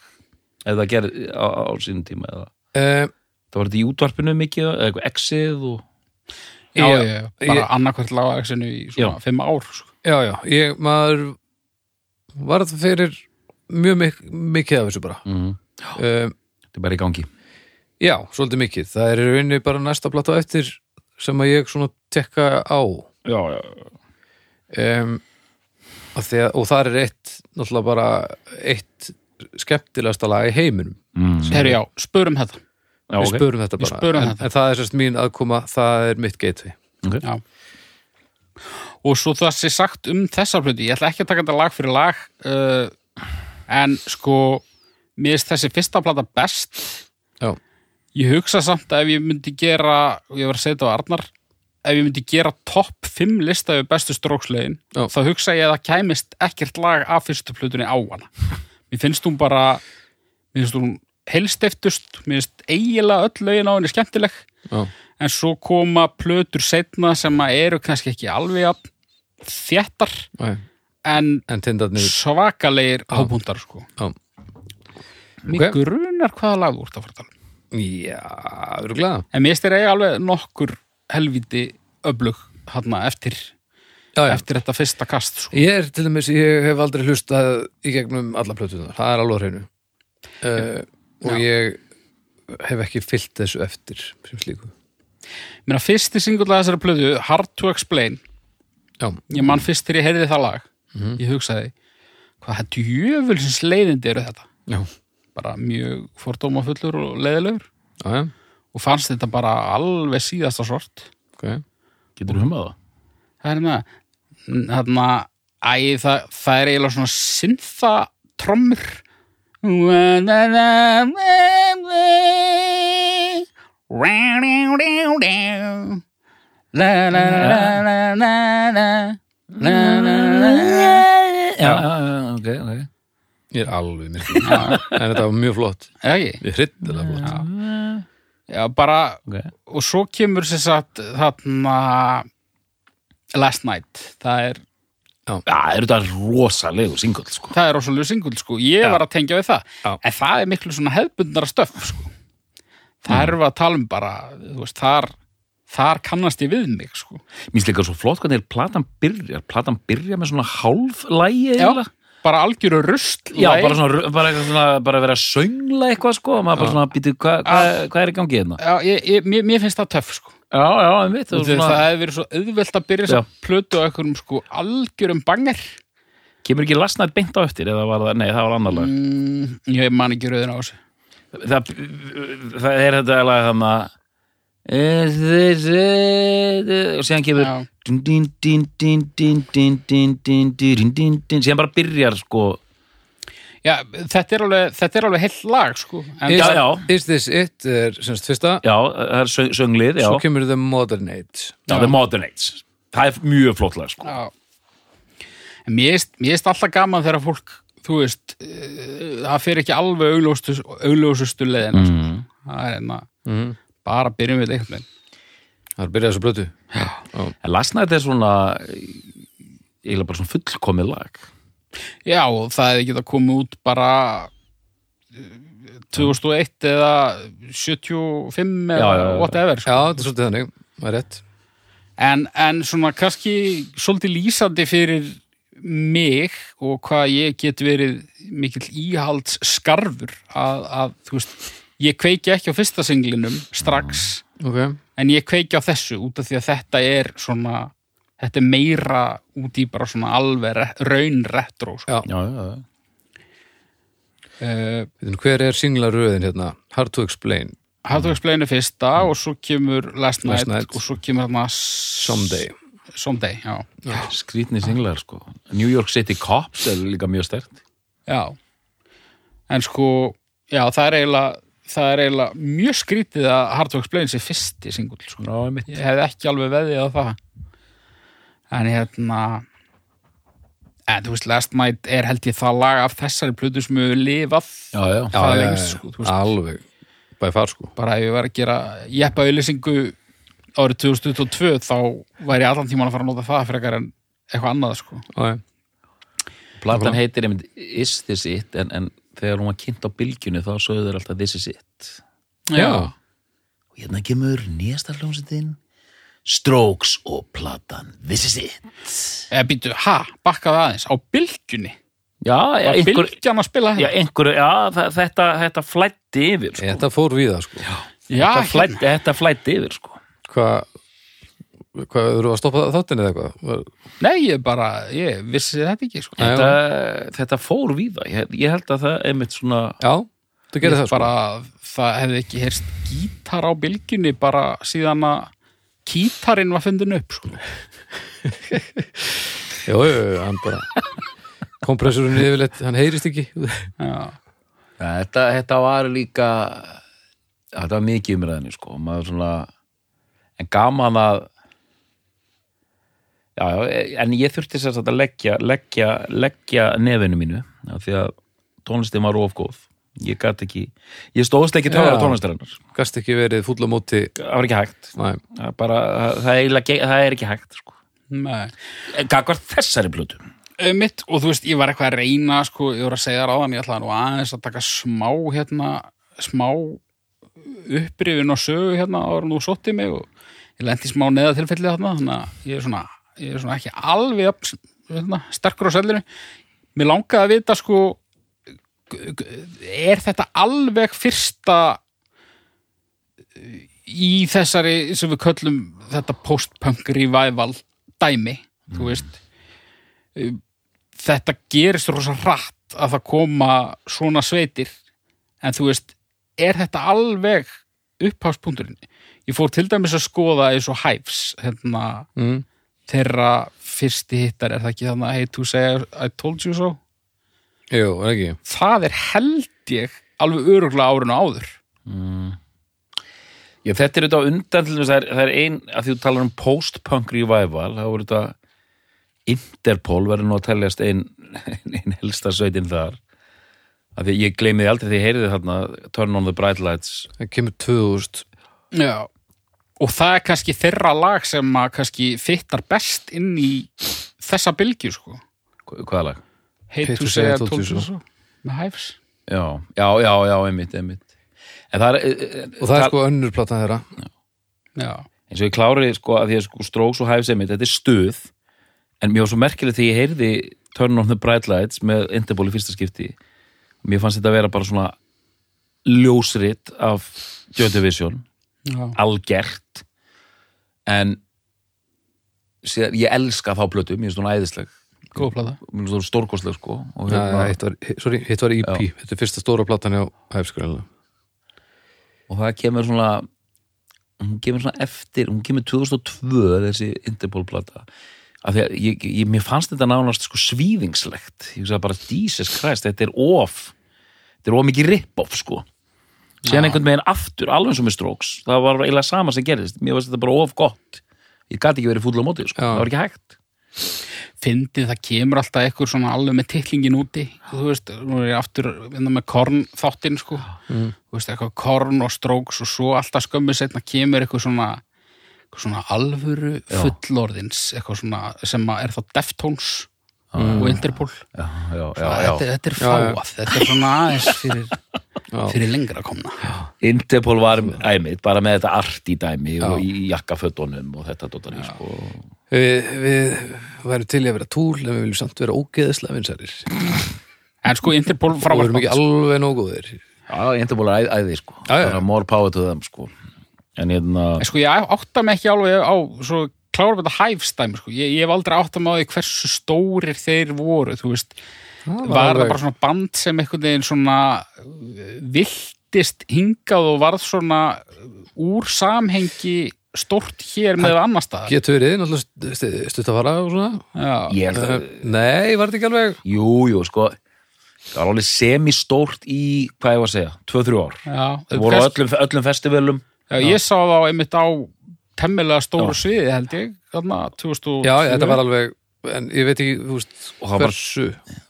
eða gerði á, á sínum tíma eða Uh, það var þetta í útvarpinu mikið eða eitthvað exið og já, Já, já, bara ég- annarkvært lagaxinu í svona Já. fimm ár sko. já, já, ég, maður var það fyrir mjög mik mikið af þessu bara. mm, Uh, þetta er bara í gangi já, svolítið mikið. Það er í rauninni bara næsta plata á eftir sem að ég svona tekka á. já, já, Um, að að, og það er eitt, náttúrulega bara eitt skemmtilegasta lag í heiminum. mm. Herri, já, spörum þetta já Við ok, spörum þetta Við bara. spörum en, þetta. en það er sérst mín aðkoma, það er mitt gateway. okay. Já. Og svo það sé sagt um þessa plötu, ég ætla ekki að taka þetta lag fyrir lag, uh, en sko, mér finnst þessi fyrsta plata best. Já. Ég hugsa samt að ef ég myndi gera, og ég var að segja þetta á Arnar, ef ég myndi gera topp 5 lista yfir bestu strókslegin, þá hugsa ég að það kæmist ekkert lag af fyrstu plötunni á hana. Mér finnst hún bara, mér finnst hún helstiftust, mér finnst eiginlega öll lögin á henni skemmtileg Já. en svo koma plötur setna sem eru kannski ekki alveg að Nei. en En tindarnir, svakalegir hábúndar sko. já. Mér grunar hvaða lag þú ert að fara að tala um. Já, örgulega. En mér styrir eiga alveg nokkur helviti öflug hann eftir, Já, já. eftir þetta fyrsta kast sko. Ég er til dæmis, ég hef aldrei hlustað í gegnum alla plötunar, það er alveg hreinu. Uh, og ég hef ekki fyllt þessu eftir sem slíku. Mér að fyrsti singull að þessari plötu Hard to Explain Já, ég man fyrst þegar ég heyrði það lag Mhm. ég hugsaði hvað þetta jöfulsins leiðindi eru þetta já, bara mjög fordómafullur og leðilegur okay. og fannst þetta bara alveg síðasta sort okay. Getur þú humaða? Það er hérna þarna, æ, það, það er eiginlega svona synthatrommur Já, ok, ok Ég er alveg mér. en þetta var mjög flott. Ég er hryllilega flott. Já. Já, bara, Ok. og svo kemur sér satt þarna Last Night, það er Já, það eru þetta rosalegu singull, sko. það er rosalega singull, sko, ég Já. var að tengja við það Já. en það er miklu svona hefbundnara stöf, sko það við að tala um bara, þú veist, þar þar kannast ég við mig, sko Mér finnst líka svo flott hvernig platan byrjar. Platan byrjar með svona hálflægi eiginlega. Bara algjöru rust Já, bara svona, bara, eitthvað svona, bara vera að söngla eitthvað, sko, og maður bara svona, býtu, hvað hva, hva er í gangi hérna? Já, ég, ég, mér, mér finnst það töff, sko. Já, já, ég veit, Þú veist, það hefði verið svo auðvelt að byrja að plötu á einhverjum sko algjörum banger. Kemur ekki lasnætt beint á eftir, eða var það, nei, það var annar lag. mm, ég man ekki rauðin á þessu. Það, það er þetta lag þannig að og séðan kemur séðan bara byrjar sko já, þetta er alveg þetta er alveg heilt lag sko And já, já. Is This It er semst fyrsta já, það er söng, sönglið svo kemur The Modern Age já, The Modern Age, það er mjög flott lag sko mér erst alltaf gaman þegar fólk þú veist, það fer ekki alveg auglósustu leðina mm. sko. það er einna mm bara byrjum við eitthvað. Það er byrjað þessu plötu. en lasnætt er svona eiginlega bara svona fullkomið lag Já, og það hefði getað komið út bara uh, 2001 eða 75 eða Já, já, já. whatever sko. Já, þetta er svolítið þannig, það er rétt en, en svona kannski svolítið lýsandi fyrir mig og hvað ég get verið mikill íhalds skarfur að, að þú veist, ég kveiki ekki á fyrsta singlinum strax Ok, en ég kveiki á þessu út af því að þetta er svona þetta er meira út í bara svona alveg re- raun retro sko. já, já, já, uh, hver er singlaröðin hérna? Hard to explain, How to Explain er fyrsta og svo kemur Last Night, Last Night. og svo kemur hérna Someday. Someday, já. skrýtni singlar sko. New York City Cops er líka mjög stert já. En sko, já það er eiginlega það er eiginlega mjög skrítið að Hard to Explain sé fyrsti singull sko. Ég hef ekki alveg veðið á það. En hérna en þú veist Last Night er held ég það lag af þessari plötu sem hefur lifað já, já, Það já, lengst, sko, alveg. Bæði far sko. Bara ef ég var að gera jeppa auðlýsingu árið 2022 þá væri ég allan tíman að fara að nota það frekar en eitthvað annað sko. Platan heitir einmitt Is This It en, en þegar hún var kynnt á bylgjunni þá sögðu þeir alltaf This Is It Já. og hérna kemur nýjasta hljómsveitin Strokes og platan This Is It eða býtu, ha, bakkaði aðeins á bylgjunni, Já, já, var einhver, bylgjan að spila já, hérna einhver, já þa- þetta, þetta flætti yfir sko. Þetta fór við það sko já, þetta, hérna. flætti, þetta flætti yfir sko. Hvað Hvað, eru að stoppa þáttinni eða eitthvað? nei, ég bara, ég vissi þetta ekki sko. Þetta, þetta fór víða ég, ég held að það er mitt svona Já, þú gerir það sko bara, það hefði ekki heyrst gítar á bylgjunni bara síðan að kítarinn var fundin upp sko. Jú, hann bara Kompressurinn yfirleitt, hann heyrist ekki já, Ja, þetta, þetta var líka þetta var mikið umræðinu sko maður svona en gaman að já, en ég þurfti sér að leggja, leggja, leggja nefinu mínu því að tónlistin var ofgóð ég gat ekki, ég stóðst ekki Já. tónlistarinnar, Gast ekki verið fúll á móti. Það var ekki hægt. Það bara, það, það, er, það er ekki hægt sko. nei. Gagvar þessari plötu? Mitt og þú veist, ég var eitthvað að reyna sko, ég voru að segja ráðan, ég ætlaði nú aðeins að taka smá hérna, smá upprifin og sögu hérna ára nú sótti mig og ég lendi smá neða tilfellið þarna þannig að ég er svona, ég er svona ekki alveg jafn, hérna, sterkur á sellinu. Mér langaði að vita sko er þetta alveg fyrsta í þessari sem við köllum þetta post-punk revival dæmi, þú veist. Þetta gerist rosa hratt að það koma svona sveitir. En þú veist, er þetta alveg uppháspunkturinn ég fór til dæmis að skoða eins og Hives hérna, mm. Þeirra fyrsti hittar er það ekki þannig að hey to say I told you so? Jú, er ekki? Það er held ég alveg öruglega árinu áður. Já, þetta er á undan til þess að það er, er ein, að því þú talar um post-punk revival, þá voru þetta Interpol verður nú að teljast ein, ein helsta sveitin þar. Af því að ég gleymiði aldrei því ég heyriði þarna Turn on the Bright Lights. Það kemur 2000 Já. Og það er kannski þeirra lag sem að kannski fittar best inn í þessa bylgju sko. Hva- hvaða lag? hey to say I told you so með Hives. Já, já, já, já, einmitt, einmitt. En það er, eh, eh, Og það er sko önnur platan þeirra. Já. eins og ég klári sko að því að sko Strokes og Hives einmitt, þetta er stuð en mér var svo merkilegt því ég heyrði Turn on the Bright Lights með Interpol í fyrsta skipti. Mér fannst þetta að vera bara svona ljósrit af Joy Division Já. algert. En síðan, ég elska þá plötu, mér finnst hún æðisleg. Góð plata. Mér finnst hún stórkostleg sko. Og, hérna, hitt var, sorry, hitt var EP Þetta er fyrsta stóra platan hjá Hæfskrænlega og það kemur svona hún kemur svona eftir hún kemur 2002 þessi Interpol plata. Af því að ég, ég, mér fannst þetta nánast sko svíðingslegt ég sagði bara Jesus Christ, þetta er of þetta er of mikið rip-off sko síðan einhvern veginn aftur, alveg eins og með Strokes það var eiginlega sama sem gerðist. Mér fannst þetta bara of gott. Ég gæti ekki verið fúll á móti sko. Það var ekki hægt. Fyndið það kemur alltaf eitthvað svona alveg með titlingin úti. Þú veist, nú er ég aftur vinna með korn þáttinn sko. Þú veist, eitthvað korn og stróks og svo alltaf skömmu setna kemur eitthvað svona eitthvað svona alvöru fullorðins eitthvað svona sem er þá Deftones og Interpol. Já, já, já, þetta, já. þetta er fáað þetta er svona aðeins fyrir fyrir lengra komna. Interpol var æmið, bara með þetta art í dæmi og í jakkafötunum og þetta dótari, sko. Við, við værum til að vera túl en við viljum samt vera ógeðslega vinsærir en sko Interpol og við erum ekki frábært alveg nóguðir Já, Interpol er æ- æði, sko. Já, já. Bara more power to them, sko. En hérna, En sko ég átta mig ekki alveg á svo klárum þetta hæfstæmi sko. ég, ég hef aldrei átta mig á því hversu stórir þeir voru, þú veist var var það bara svona band sem einhvern veginn svona uh, viltist hingað og varð svona uh, úr samhengi stórt hér með annar stað Getur verið, náttúrulega stutt að fara og svona Já, ég held að, Uh, Nei, var þetta ekki alveg jú, jú, sko, það var alveg semistórt í, hvað ég var að segja, 2-3 ár. já, Það voru á Hvers- öllum, öllum festivalum. já, ég sá þá einmitt á temmilega stóru sviði held ég þarna 2000 Já, þetta var alveg en ég veit ekki, þú veist, Og það var- hversu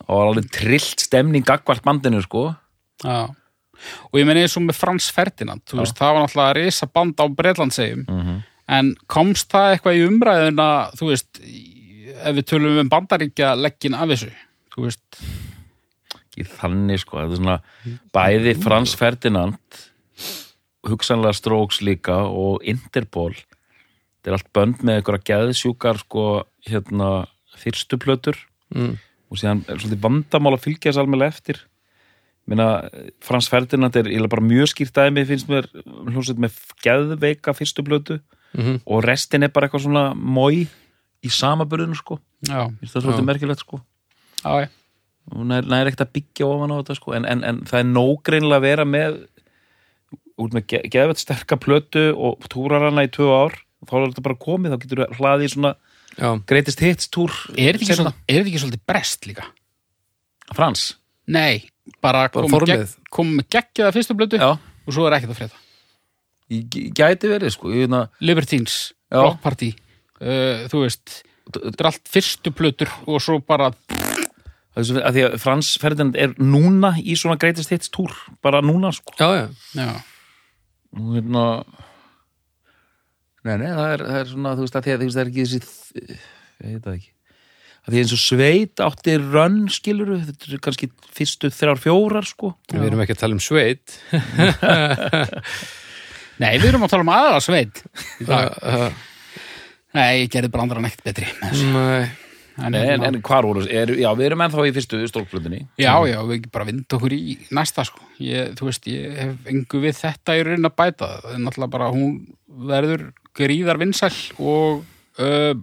og var alveg trillt stemning gagvart bandinu, sko. Já. Og ég meni eins og með Frans Ferdinand, þú veist, það var náttúrulega risa band á Breitlandsegjum, Mhm. en komst það eitthvað í umræðuna, þú veist, í- ef við tölum um bandaríkja leggin af þessu, þú veist, ekki þannig sko, þetta er svona bæði Frans Ferdinand hugsanlega Strokes líka og Interpol þetta er allt bönd með einhverja geðsjúkar sko, hérna fyrstu plötur mm. og síðan er svolítið vandamál að fylgja þess alveg eftir Minna, Frans Ferdinand er bara mjög skýrt dæmi finnst mér hljómsveit með geðveika fyrstu plötu Mhm. og restin er bara eitthvað svona mói í samaburðinu sko já, það svolítið merkilegt sko já, já. og nær, nær ekkert að byggja ofan á þetta sko. en, en, en það er nógreinlega að vera með út með ge geðvett sterka plötu og túrar hana í tvö ár og þá er þetta bara komið, þá getur hlaðið í svona Já, greatest hits túr Er þetta ekki, er þetta ekki svolítið brest líka? Frans, Nei, bara Bara komum gegn, kom með geggjaða fyrstu blötu já. og svo er ekkert að g- gæti verið sko ég, na, Libertines, Já. Rock Party, uh, þú veist, þetta er allt fyrstu blötur og svo bara, þessu, að því að Frans Ferdinand er núna í svona greatest hits túr bara núna sko. Já, já. Já, og hérna nei, nei, það er, það er svona þú veist að því það er ekki þessi ég veit það ekki. Að því eins og sveit átti rönn skiluru, þetta er kannski fyrstu þrjár fjórar sko. Við erum ekki að tala um sveit. Nei, við erum að tala um aðra sveit dag. uh, Nei, ég gerði brandran ekkert betri. Nei en, en, en hvar voru, er, já við erum ennþá í fyrstu stólklutinni Já, já, við bara vind okkur í næsta sko. ég, Þú veist, ég hef engu við þetta í raunin að bæta. Það er náttúrulega bara hún verður gríðar vinsæl og uh,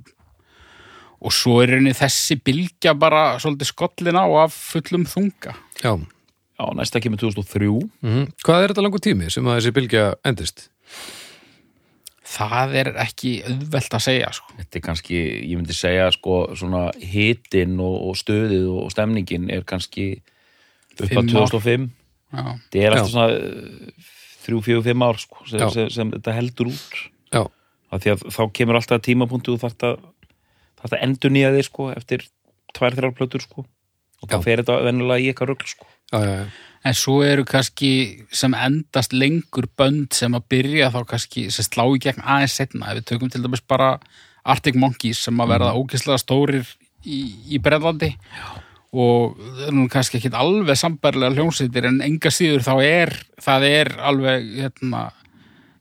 og svo er raunin þessi bylgja bara svolítið skollin á af fullum þunga. Já, já, næsta kemur 2003 mm Hvað er þetta langur tími sem að þessi bylgja endist? Það er ekki auðvelt að segja sko. þetta er kannski, ég myndi segja sko svona hitin og, og stöðið og stemningin er kannski upp að ár. 2005 Já, þetta er alltaf svona eh, þrjú, fjögur, fimm ár sko, sem, sem, sem þetta heldur út Já, af því að þá kemur alltaf tímapunktu og þarft að, þarft að endur nýja þig sko, eftir tvær, þrjár plötur sko. og þá fer þetta venjulega í eitthvað rugl sko. já, já, já. En svo eru kannski sem endast lengur bönd sem að byrja þá kannski sem slá í gegn aðeins setna. Ef við tökum til dæmis bara Arctic Monkeys sem að verða ógeðslega stórir í, í Brellandi og það er nú kannski ekki alveg sambærlega hljómsveitir en enga síður þá er það er alveg hérna,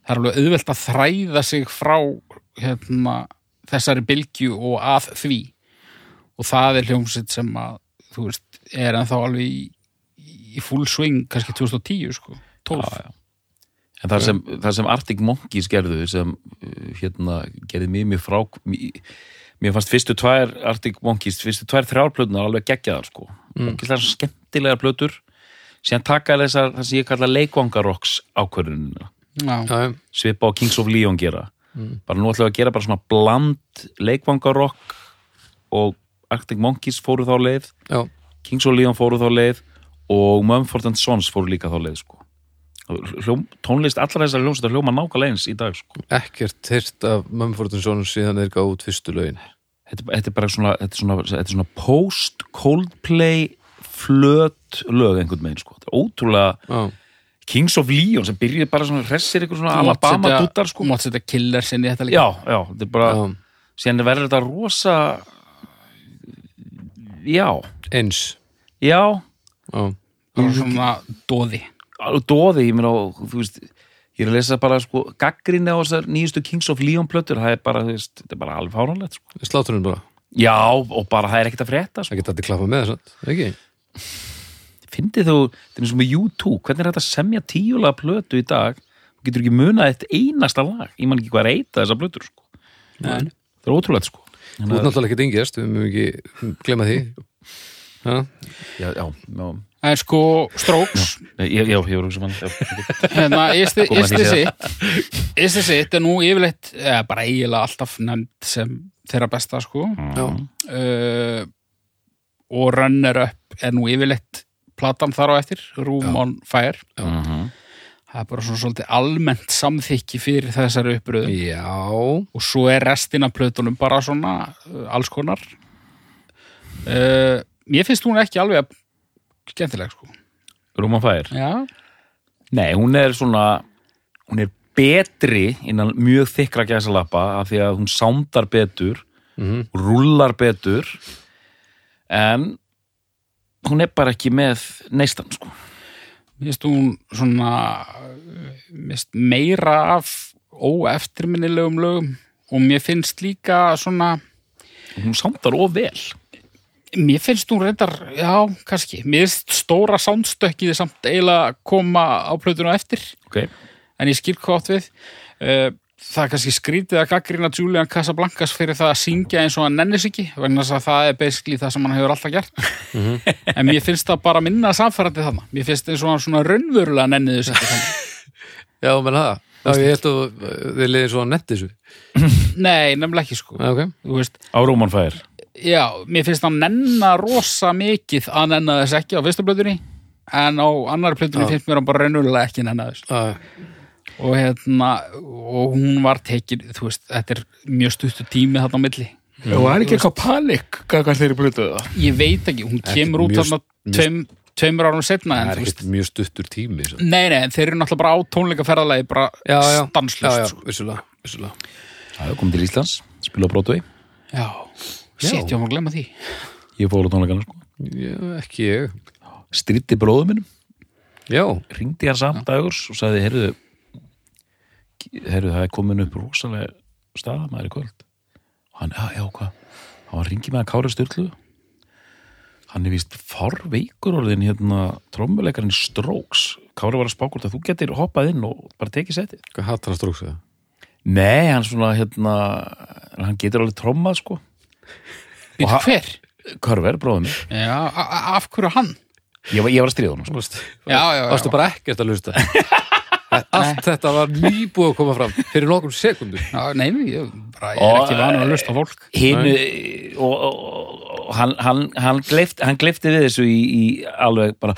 það er alveg auðvelt að þræða sig frá hérna, þessari bylgju og að því. Og það er hljómsveit sem að þú veist, er ennþá alveg í í full swing kannski 2010 sko, 12 Já, já. en það sem, það sem Arctic Monkeys gerðu sem uh, hérna gerði mjög mjög frá mjög, mér fannst fyrstu tvær Arctic Monkeys fyrstu tvær þrjárplötunar alveg geggjaðar sko. Mm. og skemmtilega plötur. Síðan taka þessar það sem ég kalla leikvangarokks ákvörðunina. Já. svipa á Kings of Leon gera. Bara nú ætlum við að gera bara svona bland leikvangarokk og Arctic Monkeys fóru þá leið. Já. Kings of Leon fóru þá leið og Mumford and Sons fóru líka þá leið sko. Hljóm, tónlist allar þessar hljómsveitar hljóma nákvæmlega eins í dag sko. Ekkert heyrt af Mumford Sons síðan þeir gáðu út fyrstu lögin þetta, þetta er bara svona, þetta er svona, þetta er svona post Coldplay flöt lög einhvern veginn sko. þetta er ótrúlega Já, Kings of Leon sem byrjuði bara svona hressir eitthvað svona Alabama duttar sko. Mátt setja killer sinni í þetta líka já, já, þetta er bara já, síðan verður þetta rosa já, eins já Já, bara svona dóði dóði, ég meina, og, þú veist ég er að lesa bara, sko, gaggrinni á þessar nýjustu Kings of Leon plötur, það er bara, þú veist, þetta er bara alveg fáránlegt, sko. Sláturinn bara, Já, og bara það er ekkert að frétta, sko. það geta allir klappa með þess ekki? Fyndið þú, þetta er eins og með U2, hvernig er þetta að semja tíulega plötu í dag, þú getur ekki munað eitt einasta lag, ég man ekki hvað er eita þessar plötur, sko. Nei. Það er ótrúlegt, sko. Þú ert náttúrulega ekkert yngjast, við mögum ekki glemma því Já, Já, já, já. En sko, Strokes Já, já, ég voru sem hann, já. ok. hérna, Is the- Koma Is ekki the sér. Sit Is the Sit er nú yfirleitt eða bara eiginlega alltaf nefnd sem þeirra besta sko já, uh, og Runner Up er nú yfirleitt platan þar á eftir, Room Já. on Fire Mhm. það er bara svona svolítið almennt samþykki fyrir þessari uppröðum já og svo er restin af plötunum bara svona uh, alls konar uh, mér finnst hún ekki alveg skemmtileg sko Rúman fær. já, Nei, hún er svona hún er betri innan mjög þykra gæsalappa af því að hún sándar betur Mhm. rúllar betur en hún er bara ekki með neistan sko. mér finnst hún svona meira af óeftirminnilegum lögum og mér finnst líka svona hún sándar of vel mér finnst hún reyndar, já, kannski. Mér finnst stóra soundstökkið samt eiginlega koma á plötuna eftir. Okay. en ég skil hvað átt við. Uh, það er kannski skrítið að gaggrina Julian Casablancas fyrir það að syngja eins og hann nennis ekki vegna þess að það er basically það sem hann hefur alltaf gert. En mér finnst það bara minna samfærandi þarna. Mér finnst eins og hann svona raunverulega nenni þess ekki þannig Já, menn það. Já, ég held að þið liðið svo að netti þessu. Nei, nefnilega ekki sko. Já, ok. Þú veist, á Rúman fær já, mér finnst hann nenna rosa mikið að nenna þess ekki á fyrstu plötunni en á annari plötunni Já. finnst mér hann bara raunverulega ekki nenna þess Já, og hérna og hún var tekin, þú veist, þetta er mjög stuttu tími þarna á milli. Og er ekki eitthvað panik hvað þeir eru blötuð það ég veit ekki, hún kemur út þarna tveim, tveimur árum setna en það er þú veist, ekkert mjög stuttur tími svo. nei, nei, þeir eru náttúrulega bara á bara já, já, já, stanslust vissulega, vissulega. Það er komið til Íslands, spila á Broadway. Já, sétt, ég má glemma því. Ég fór á tónleikana sko. Já, ekki ég. Stritti bróðum minnum, Já, ringdi hann samt dagurs og sagði, heyrðu heyrðu, það er komin upp rosalega staða maður í kvöld. Og hann, já, já, hvað? Hann var ringið með að Kára Sturlu. Hann er víst farveikur orðin hérna trommuleikarinn Strokes. Kára var að spá hvort að þú getur hoppað inn og bara tekið setið hvað hattar að stróksa það? Nei, hann svona hérna hann getur alveg trommað sko Býtu ha- hver? Körver, bróðum Já, af hverju hann? ég var, ég var að stríða honum sko. Já, já, já. Varstu bara ekkert að lusta Allt þetta var nýbúið að koma fram fyrir nokkrum sekundum Já, nei, nei, ég, bara, ég er ekki vanur að lusta á fólk hinn og, og, og hann, hann, hann, gleifti við þessu í, í alveg bara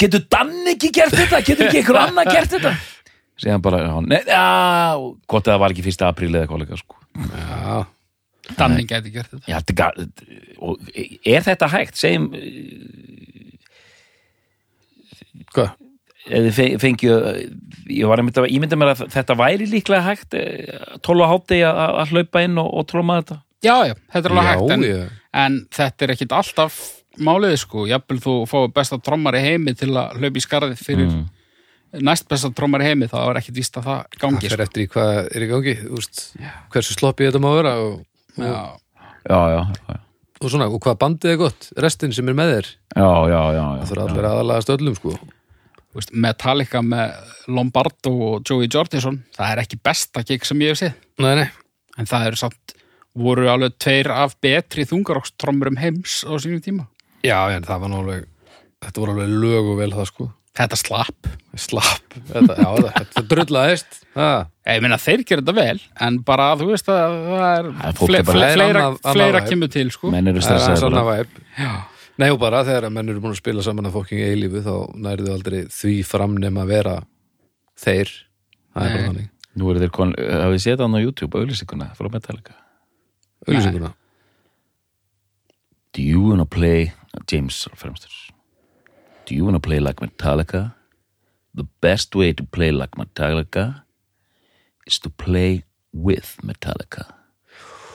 getur Dan ekki gert þetta getur ekki einhver annar gert þetta síðan bara, já, gott að það var ekki fyrsta apríl eða hvað líka sko. Já, Danning gæti gert þetta. Já, þetta er þetta hægt? Segjum, hvað? þið fe- fengju ég var einmitt að ímynda mér að þetta væri líklega hægt 12 á hátti að, að hlaupa inn og, og tróma þetta. Já, já, þetta er alveg Já, hægt en, ég- en þetta er ekkit alltaf málið sko, jafnvel þú fáið besta trommar í heimi til að hlaupa í skarðið fyrir Mm. næst besta trommar í heimi þá er ekkit víst að það Það gangi fer sko. eftir í hvað er í gangi úst, hversu sloppið þetta má vera og, Já, já, já, já, og svona, og hvað bandið er gott? Restin sem er með þér? Já, já, já, já, það þarf allir aðalega stöllum sko. Þú veist, Metallica með Lombardo og Joey Jordison það er ekki besta gig sem ég hef séð. Nei, nei, en það eru samt voru alveg tveir af betri þungarokkstrommurum heims á sínum tíma. Já, en það var nú alveg þetta voru alveg lög og vel það sko Þetta slapp. Slapp, þetta, já, þetta, það, Ég meina þeir gerir þetta vel en bara þú veist að það er fleira, fleira vibe. kemur til sko. menn eru er væp Nei, og bara þegar að menn eru búin að spila saman að fokking eilífu þá nærðu aldrei því fram nema að vera þeir. Það er bara þannig. Nú eru þeir kon, hafið þið séð hann á YouTube auðlýsinguna frá Metallica? Auðlýsinguna Do you wanna play James fremstur Do you wanna play like Metallica? The best way to play like Metallica is to play with Metallica.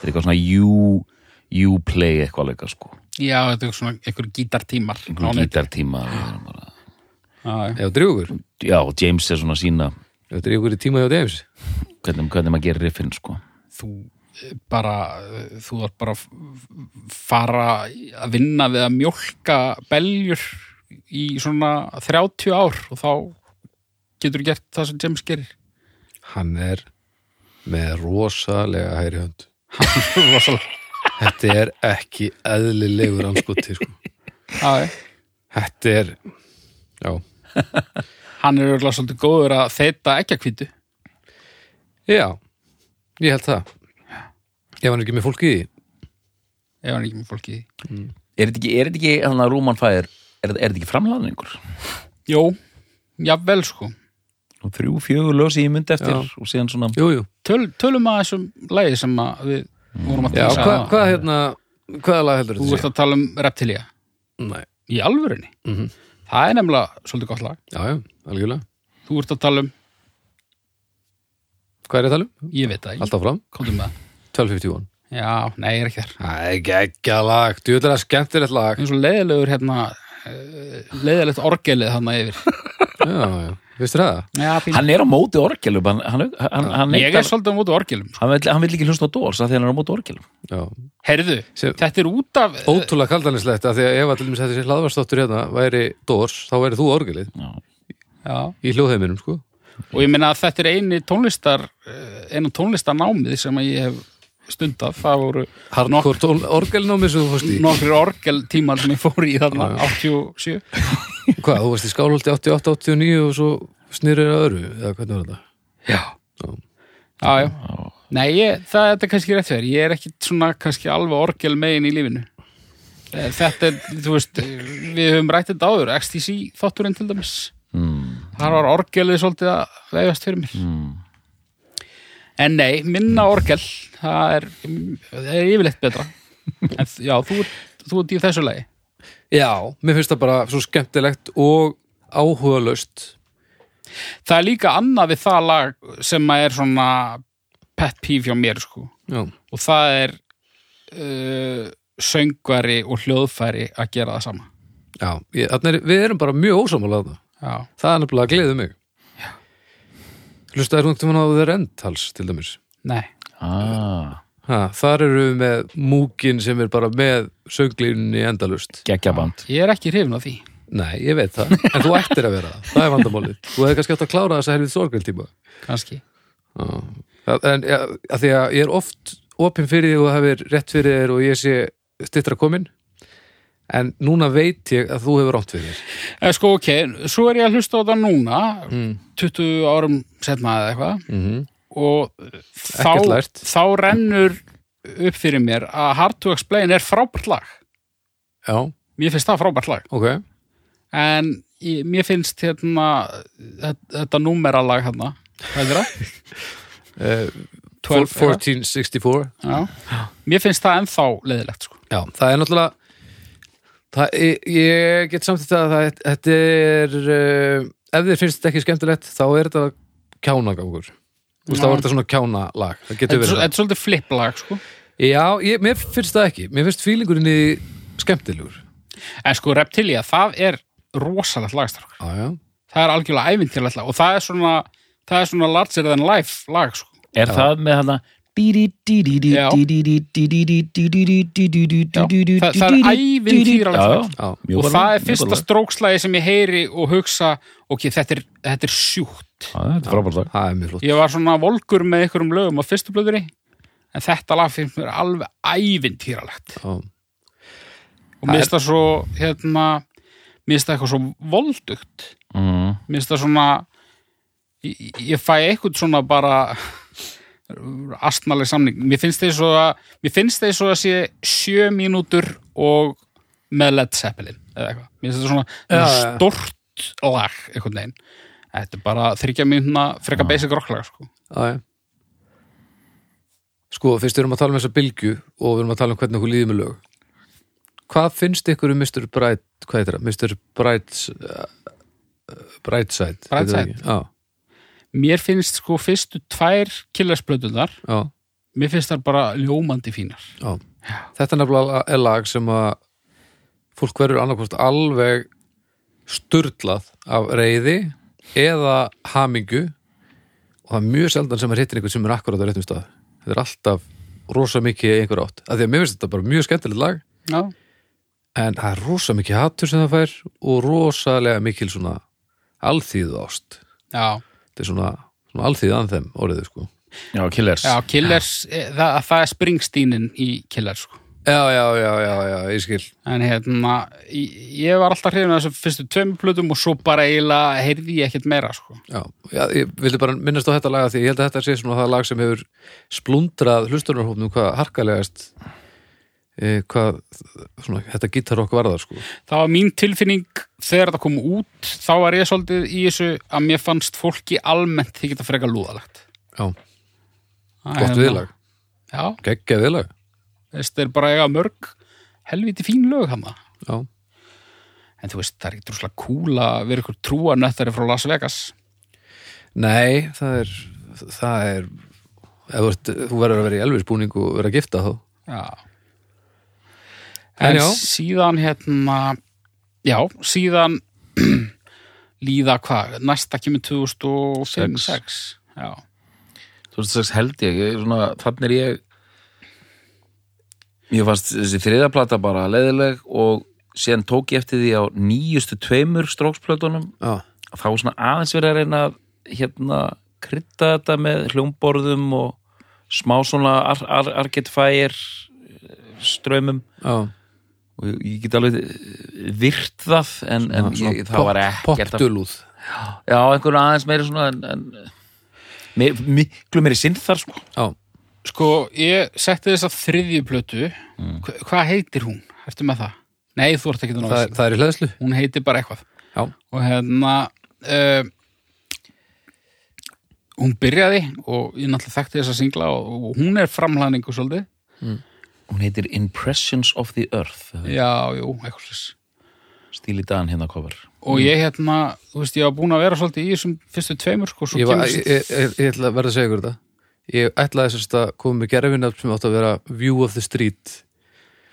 Þetta er eitthvað svona you, you play eitthvað leika sko. Já, þetta er svona einhver gítartímar á einhvern netinu. gítartíma við erum bara- Já, já. Ef drjúgur, Já, James er svona sína ef drjúgur í tíma hjá James. Hvernig, hvernig maður gerir riffin sko. þú eh, bara eh, þú þarf bara að fara að vinna við að mjólka beljur í svona 30 ár og þá getur gert það sem James gerir. Hann er með rosalega hægri hönd. Rosalega. Þetta er ekki eðlilegur anskoti sko. Þetta er Já, hann er örgulega svolítið góður að þeita ekki að kvítu já Ég held það. Ég var ekki með fólki í því. Ef hann er ekki með fólki í því. Er þetta ekki, er þetta ekki þannig að Rúman fær er, er þetta ekki framlaðningur? Jó, jafnvel sko. Og þrjú, fjögur lösi í myndi eftir Já. og síðan svona Jú, jú. Töl, Tölum að þessum lagi sem að við vorum að tala hvað hva, hérna Hvaða lag heldur Þú ert að tala um Reptilia. Nei, í alvörinni Mhm. Það er nefnilega svolítið gott lag. Já, já, algjörlega. Þú ert að tala um, Hvað er ég að tala um? ég veit það ekki. Alltaf fram, Komdu með það. 1251 Já, nei, ég er ekki þar. Það er geggja lag, djúðlega skemmtilegt lag. Eins og leiðilegur hérna leiðilegt orgelið þarna yfir. Já, já, veistu það? Já, pínu. Hann er á móti orgelum hann, hann, hann, hann, Ég er neitar- svolítið á móti orgelum. Hann, vill, hann vill ekki hlusta á Dórs af því hann er á móti orgelum. Já, Heyrðu, Sem- þetta er út af ótrúlega kaldaninslegt að því að ef að til dæmis þetta sé hlaðvarsdóttur hérna væri Dors, þá væri þú orgelið. Já. Já, í hljóðheiminum, sko. Og ég meina að þetta er eini tónlistar eh, einu tónlistarnámið sem að ég hef stundað, það voru Hardcore tón, orgelnámi sem þú fórst í. nokkrir orgeltímar sem ég fór í þarna 87 Hvað, þú varst í skálholti 88, 89 og svo snýrið að öðru, eða hvernig var þetta? Já. Já, já, nei, ég, það þetta er kannski rétt fyrir, ég er ekki svona kannski alveg orgel megin í lífinu. Eh, Þetta er, þú veist við höfum rætt þetta áður, XTC þátturinn til dæmis, mm, þar var orgelið svolítið að vegast fyrir mér. Mm. En nei, minna orgel það er, það er yfirleitt betra. En já, þú, þú ert í þessu lagi. Já, mér finnst það bara svo skemmtilegt og áhugalaust. Það er líka annað við það lag sem að er svona pet peeve hjá mér sko. Já, og það er uh, söngvari og hljóðfæri að gera það sama. Já ég, er, við erum bara mjög ósámála þetta Já, Það er nefnilega að gleðu mig Hlustaði rúnt um hann á The Rentals til dæmis? Nei. Ah, ha, Þar eru við með múkin sem er bara með sönglínunni endalust geggjaband Ég er ekki hrifin á því. Nei, ég veit það, en þú ættir að vera það. Það er vandamálið, þú hefði kannski átt að klára þessa helvið sorgveltíma kannski. En ja, að því að ég er oft opinn fyrir því og það hefur rétt fyrir þér og ég sé stittra komin en núna veit ég að þú hefur rátt fyrir þér. Eh, Sko, ok, svo er ég að hlusta á það núna mm. 20 árum setna eða eitthvað Mm og Ekkert þá, þá rennur upp fyrir mér að Hard to Explain er frábært lag. Já, Mér finnst það frábært lag. Ok. En ég, mér finnst hérna þetta, þetta númeralag hérna hvað er það? uh, 12, 1464 Já. Mér finnst það ennþá leðilegt sko. Já, það er náttúrulega það, ég, ég get samt þetta að þetta er uh, ef þið finnst þetta ekki skemmtilegt þá er þetta kjánagangur Þú veist, þá Já. er þetta svona kjánalag það Þetta getur er er svolítið flipplag sko. Já, ég, mér finnst það ekki mér finnst fílingurinn í skemmtilegur en sko Reptilia, það er rosalegt lagstrákar Já, já það er algjörlega ævintýrlegt lag og það er svona það er svona larger than life lag sko. Er það með hana Já. Já, það, er Já, og það er fyrsta strókslægi sem ég heyri og hugsa, ok, þetta er, er sjúkt er er ég var svona volgur með einhverjum lögum á fyrstu blöðuri en þetta lag finnst mér alveg ævintýralegt og mér finnst það svo hérna, mér finnst það eitthvað svo voldugt mm. mér finnst það svona ég fæ eitthvað svona bara astnaleg samning mér finnst það svo að mér finnst það svo að sé sjö mínútur og með Led Zeppelin eða eitthvað, mér finnst það svona, já. stort lag einhvern veginn þetta er bara þryggja mínúna freka basic rocklag sko. já Sko, fyrst við erum að tala um þessa bylgju og við erum að tala um hvernig okkur líður með lög Hvað finnst ykkur um Mr. Bright, hvað heitir það? Mr. Bright uh, Brightside það Brightside? ekki? Já, mér finnst sko fyrstu tvær killersplötunar já, mér finnst það bara ljómandi fínar. Já. Þetta er nefnilega er lag sem að fólk verður annarkost alveg sturlað af reyði eða hamingu og það er mjög sjaldan sem er hittir einhvern sem er akkurat á réttum stað. Þetta er alltaf rosa mikið einhver átt. Af því að mér finnst þetta bara mjög skemmtilegt lag. Já, en það er rosa mikið hattur sem það fær og rosalega mikil svona alþýðu ást já, þetta er svona, svona alþýðu anþem orðið sko Já, Killers já, Killers eh, það, það er Springsteenin í Killers sko. já, já, já, já, já, ég skil en hérna ég, ég var alltaf hrifin að þessum fyrstu tveimur plötum og svo bara eiginlega heyrði ég ekkert meira sko. já, já, ég vildi bara minnast á þetta lag af því ég held að þetta sé svona það lag sem hefur splundrað hlustunarhófnum hvað harkalegast hvað svona, þetta gítarokk varðar sko. Það var mín tilfinning þegar þetta kom út þá var ég svolítið í þessu að mér fannst fólki almennt því geta frekar lúðalegt. Já, er gott hérna- viðlag, já, geggja viðlag. Þetta er bara eiga mörg helviti fín lög hann já, en þú veist, það er ekki droslega cool að vera ykkur trúanöttari frá Las Vegas. Nei, það er það er ef þú verður að vera í elvisbúning og vera að gifta þá. Já En en, já. síðan hérna já, síðan líða hvað, næsta kemur 2005 Sex. 6 já, 2006 held ég, ég svona, þannig er ég Mér fannst þessi þriðaplata bara leiðileg og síðan tók ég eftir því á nýjustu tveimur stróksplötunum. Já, þá var svona aðeins verið að reyna að hérna krydda þetta með hljómborðum og smá svona ar ar Arcade Fire strömmum já og ég, get alveg virt það en, en ég, svona það var ekkert að, popdulúð já, einhvern aðeins meiri svona en, en meir, miklu meiri sinn þar sko. Já, sko, ég setti þess að þriðju plötu. Mm. Hva, hvað heitir hún? Ertu með það? Nei, þú ert ekki að það, er- það er í hlæðslu hún heitir bara eitthvað. Já, og hérna uh, hún byrjaði og ég náttúrulega þekkti þessa singla og, og hún er framhlaningu svolítið hún heitir Impressions of the Earth já, jú, eitthvað slis stíli dagan hérna cover og ég hérna, þú veist, ég var búin að vera svolítið í þessum fyrstu tveimur sko, svo ég, var, kemur ég, ég, ég ætla að verða að segja ykkur þetta. Ég ætlaði þess að koma með gerfinafn sem átt að vera View of the Street.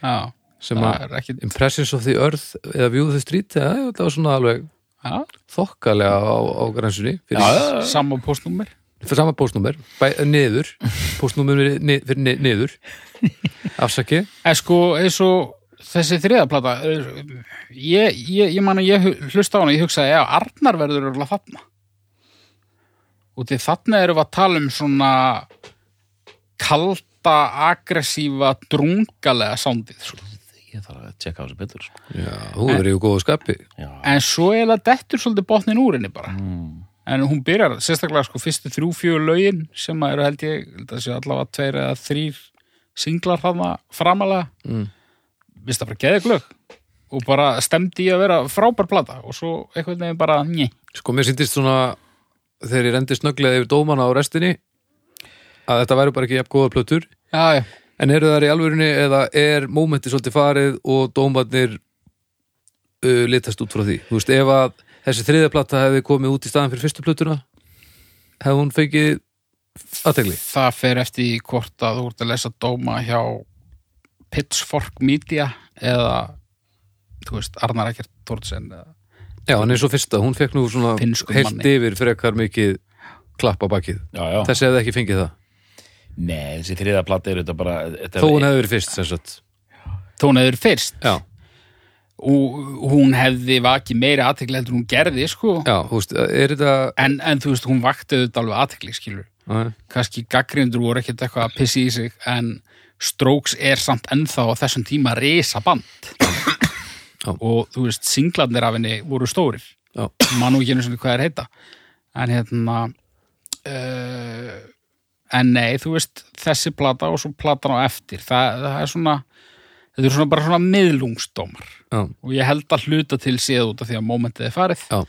Já, sem að er ekki Impressions of the Earth eða View of the Street ja, það var svona alveg já, þokkalega á, á já, sama postnúmer fyrir sama postnúmer bæ, niður, postnúmer ni, fyrir ni, niður. Afsaki en sko, eins og þessi þriðaplata eh, ég, ég, ég man að ég hlusta á hana ég hugsaði, já, Arnar verður örugglega þarna. Og til þarna erum við að tala um svona kalda, aggressíva drungalega sándið sko. ég þarf að tjekka á þessu betur sko. já, þú verður í góðu skapi. Já, en svo er það dettur svolítið botnin úr henni bara. Mm. En hún byrjar, sérstaklega sko fyrstu þrjú fjögur lögin sem að eru held ég held að allavega tveir eða þrýr singlar framalega mm. vist það bara geði glögg og bara stemdi í að vera frábær plata og svo einhvern veginn bara njö sko mér syndist svona þegar ég rendi snögglega yfir dómana á restinni að þetta væri bara ekki jafn góða plötur. Já, já, en eru það í alvörunni eða er mómenti svolítið farið og dómarnir uh, litast út frá því? Þú veist ef að þessi þriðja plata hefði komið út í staðan fyrir fyrstu plötuna? Hefði hún fengið aðtegli það fer eftir í hvort að þú ert að lesa dóma hjá Pitchfork Media eða þú veist, Arnar Ekkert Þórtsen eða já en eins og fyrsta, hún fekk nú svona heilt yfir frekar mikið klapp á bakið. Já, já. þessi hefði ekki fengið það? Nei, þessi þriða plata er þetta bara þetta þó hún hefði verið fyrst sem sagt. Þó hún hefur fyrst? Já, og hún hefði vakið meiri aðtekli heldur en hún gerði sko. Já, veist, þetta en, en þú veist, hún vakti auðvitað alveg aðtekli skilur já, kannski gaggrindur voru ekkert eitthvað að pissi í sig en Strokes er samt ennþá á þessum tíma risa band og þú veist, singlarnir af henni voru stórir. Mann og ekki einu svona hvað er heita. En hérna uh, en nei, þú veist þessi plata og svo platan á eftir það, það er svona þetta er svona bara svona miðlungsdómar. Já, og ég held að hluta til séð út af því að momentið er farið. Já,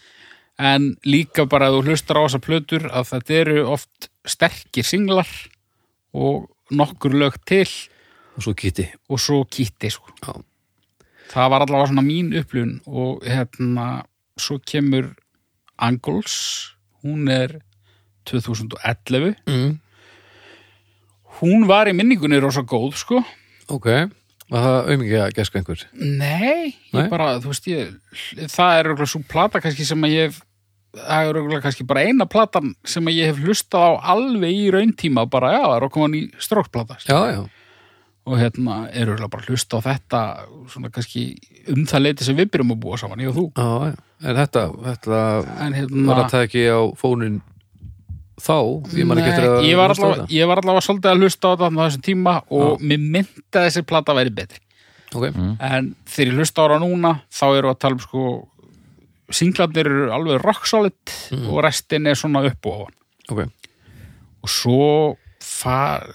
en líka bara að þú hlustar á þessa plötur að þetta eru oft sterkir singlar og nokkur lög til. Og svo kýtti og svo kýtti sko. Það var allavega svona mín upplifun og hérna svo kemur Angles hún er 2011 mm. hún var í minningunni rosa góð sko. Ok, Var það auðmikið að geska einhver? Nei, ég Nei? bara, þú veist ég, það er auðvitað svo plata kannski sem að ég hef, það er auðvitað kannski bara eina platan sem að ég hef hlustað á alveg í rauntíma, bara já, það er okkur hann í strókplata. Já, já. Og hérna er auðvitað bara hlusta á þetta svona kannski um það leiti sem við byrjum að búa saman, ég og þú. Já, já. En þetta, þetta En hérna, var það ekki á fónin þá? Ég Nei, ég var, allavega, ég var allavega svolítið að hlusta á þetta á þessum tíma og mér myndi að þessi plata væri betri. Ok, En þegar ég hlusta á hana núna, þá eru að tala um sko, singlarnir eru alveg rock solid og restin er svona upp og ofan. ok. Og svo far,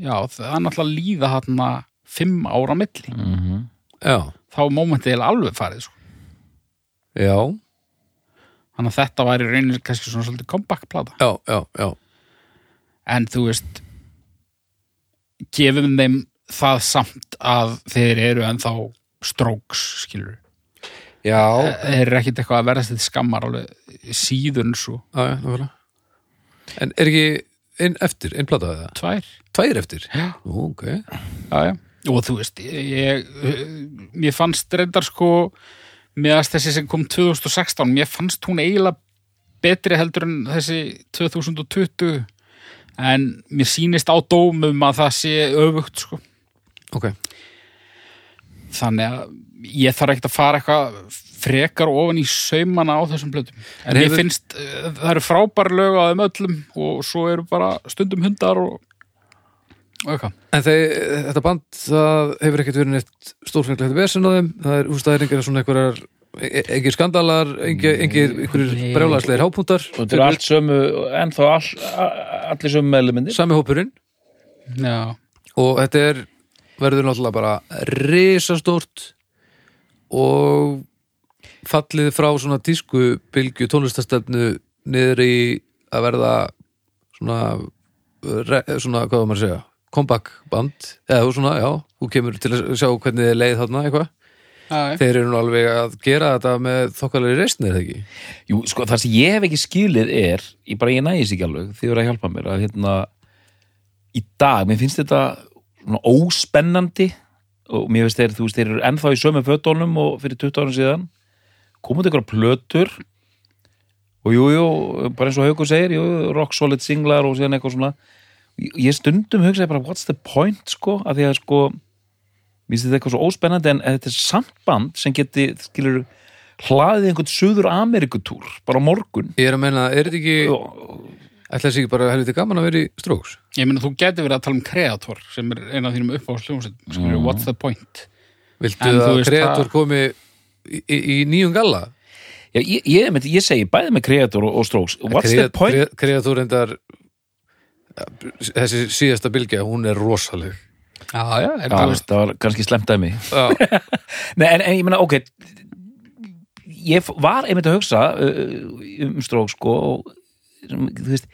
já, það er náttúrulega líða þarna fimm ára milli. Mhm. Já, Þá er mómentið eiginlega alveg farið, sko. já, Þannig að þetta væri reynir kannski svona svolítið comeback-plata. já, já, já. En þú veist, gefum þeim það samt að þeir eru ennþá strokes, skilur. Já, Þeir eru ekkit eitthvað að verðast þetta skammar alveg síðun svo. já, já. En er ekki einn eftir, einn plata eða? Tvær. Tvær eftir? Já. Nú, ok. Já, já. Og þú veist, ég, mér fannst reyndar sko, meðast þessi sem kom 2016, mér fannst hún eiginlega betri heldur en þessi 2020, en mér sýnist á dómum að það sé öfugt, sko. Ok. Þannig að ég þarf ekkert að fara eitthvað frekar ofan í saumana á þessum blöðum. En hefur- finnst, eh, það eru frábæri lög á þeim öllum og svo eru bara stundum hundar og, eitthvað. En þeir, þetta band, það hefur ekkert verið neitt stórfenglegt vesen á þeim, það er, húst, það er einhverja svona einhverjar, engir skandalar, engir, engir, einhverjir Nei. brjálæslegir hápuntar, Og þetta er allt sömu, ennþá all, allir sömu meðlumindir. sami hópurinn, Já. og þetta er, verður náttúrulega bara risastórt og fallið frá svona tísku bylgju tónlistastöfnu niður í að verða svona, re, svona hvað var maður að segja, comeback band, eða þú svona, já, þú kemur til að sjá hvernig þið leið þarna eitthvað. Þeir eru nú alveg að gera þetta með þokkalegi reisni, eða ekki? Jú, sko, það sem ég hef ekki skilið er, ég bara ég nægis ekki alveg, þið voru að hjálpa mér, að hérna, í dag, mér finnst þetta svona óspennandi og mér finnst þeir, þú veist, þeir eru ennþá í sömu fötunum og fyrir 20 árum síðan, komið ykkur plötur og jú, jú, bara eins og Haukur segir, jú, rock solid singlar og síðan eitthvað svona, ég stundum hugsaði bara, what's the point, sko, að því að, sko, mér finnst þetta eitthvað svo óspennandi en þetta er samt band sem geti, skilur, hlaðið einhvern Suður Amerikutúr bara á morgun Ég er að menna, er þetta ekki, og, ætla þessi ekki bara helviti gaman að vera í stróks? Ég meina, þú getur verið að tala um Kreator sem er eina af þínum uppáhalsljónsett mm. What's the point? Viltu En að kreator það- komi í, í, í nýjum galla? já, ég, ég, ég, ég segi bæði með Creator og, og Strokes what's the point? kre- Kreator endar, þessi síðasta bylgja, hún er rosaleg. Já, já, en Já, það var kannski slemt dæmi Já, Nei, en, en ég meina, ok ég var einmitt að hugsa uh, um Strokes sko og, þú veist,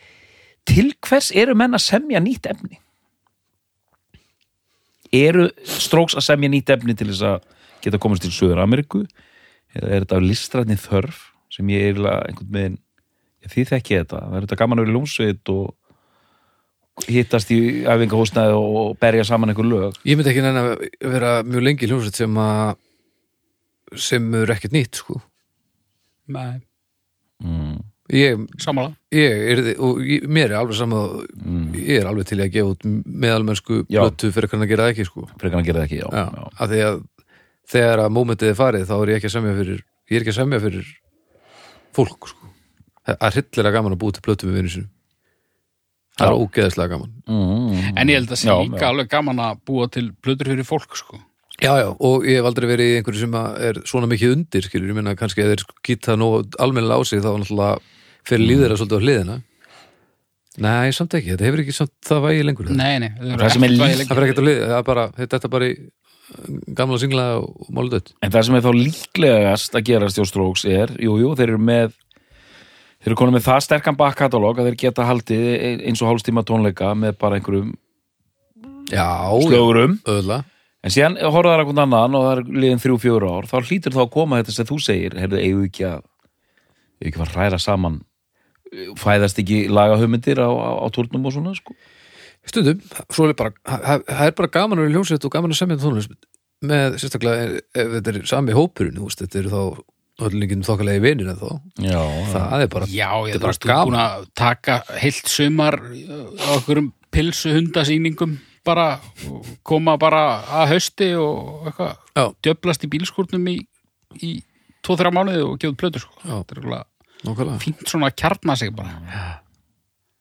til hvers eru menn að semja nýtt efni? Eru Strokes að semja nýtt efni til þess að geta komast til Söður Ameríku eða er þetta listrætni þörf sem ég er einhvern veginn því þekki ég þetta, það er þetta gaman að vera í lúmsveit og hittast í æfingahúsnaði og berja saman einhver lög ég myndi ekki nenni að vera mjög lengi í hljómsveit sem að sem er ekkert nýtt, sko. Nei, mm. Ég, sammála ég er, og ég, mér er alveg saman Mm. ég er alveg til í að gefa út meðalmennsku blötu fyrir hvernig að gera það ekki, sko. frekar að gera það ekki, já, Já, já. af því að þegar að mómentið er farið þá er ég ekki að semja fyrir ég er ekki að semja fyrir fólk sko. það er hryllilega gaman að búa til plötu með vinnu sinum það er ógeðslega gaman. Mm. En ég held að sé Já, líka já. alveg gaman að búa til blöður fyrir fólk sko. Já, já, og ég hef aldrei verið í einhverju sem að er svona mikið undir, skilur, ég meina kannski að þeir geta nóg almennilega á sig þá náttúrulega fyrir líf þeirra svolítið á hliðina. Nei, samt ekki, þetta hefur ekki samt það vægi lengur það, Nei, nei, Það sem er líka- líka það fyrir ekkert á hlið það er bara, þetta er bara í gamla singla og málu dött. En það sem er þá líklegast að gerast hjá Strokes er, jú, jú, þeir eru með þeir eru konum með það sterkan bakkatalóg að þeir geta haldið eins og hálfstíma tónleika með bara einhverjum slögurum en síðan horfðar einhvern annan og það er liðin þrjú, fjóru ár þá hlýtur þá að koma þetta sem þú segir heyrðu, eigum við ekki að eigum við ekki að ræra saman fæðast ekki lagahömyndir á, á, á tórnum og svona sko. stundum, svo er bara það það er bara gaman að vera hljómsveit og gaman að semja tónlist með sérstaklega ef þetta er sami hópurinn, þú veist, þetta eru þá öllingin þokkalegi vinir en þá Já, það er bara, Já, ég er bara þú er gaman búin að taka heilt sumar á okkur um pilsu hundasýningum bara, koma bara að hausti og eitthvað Já. djöflast í bílskúrnum í, í tvo-þrjá mánuði og gefið plötu sko. Já. þetta er eitthvað Nákvæmlega. fínt svona að kjarna sig bara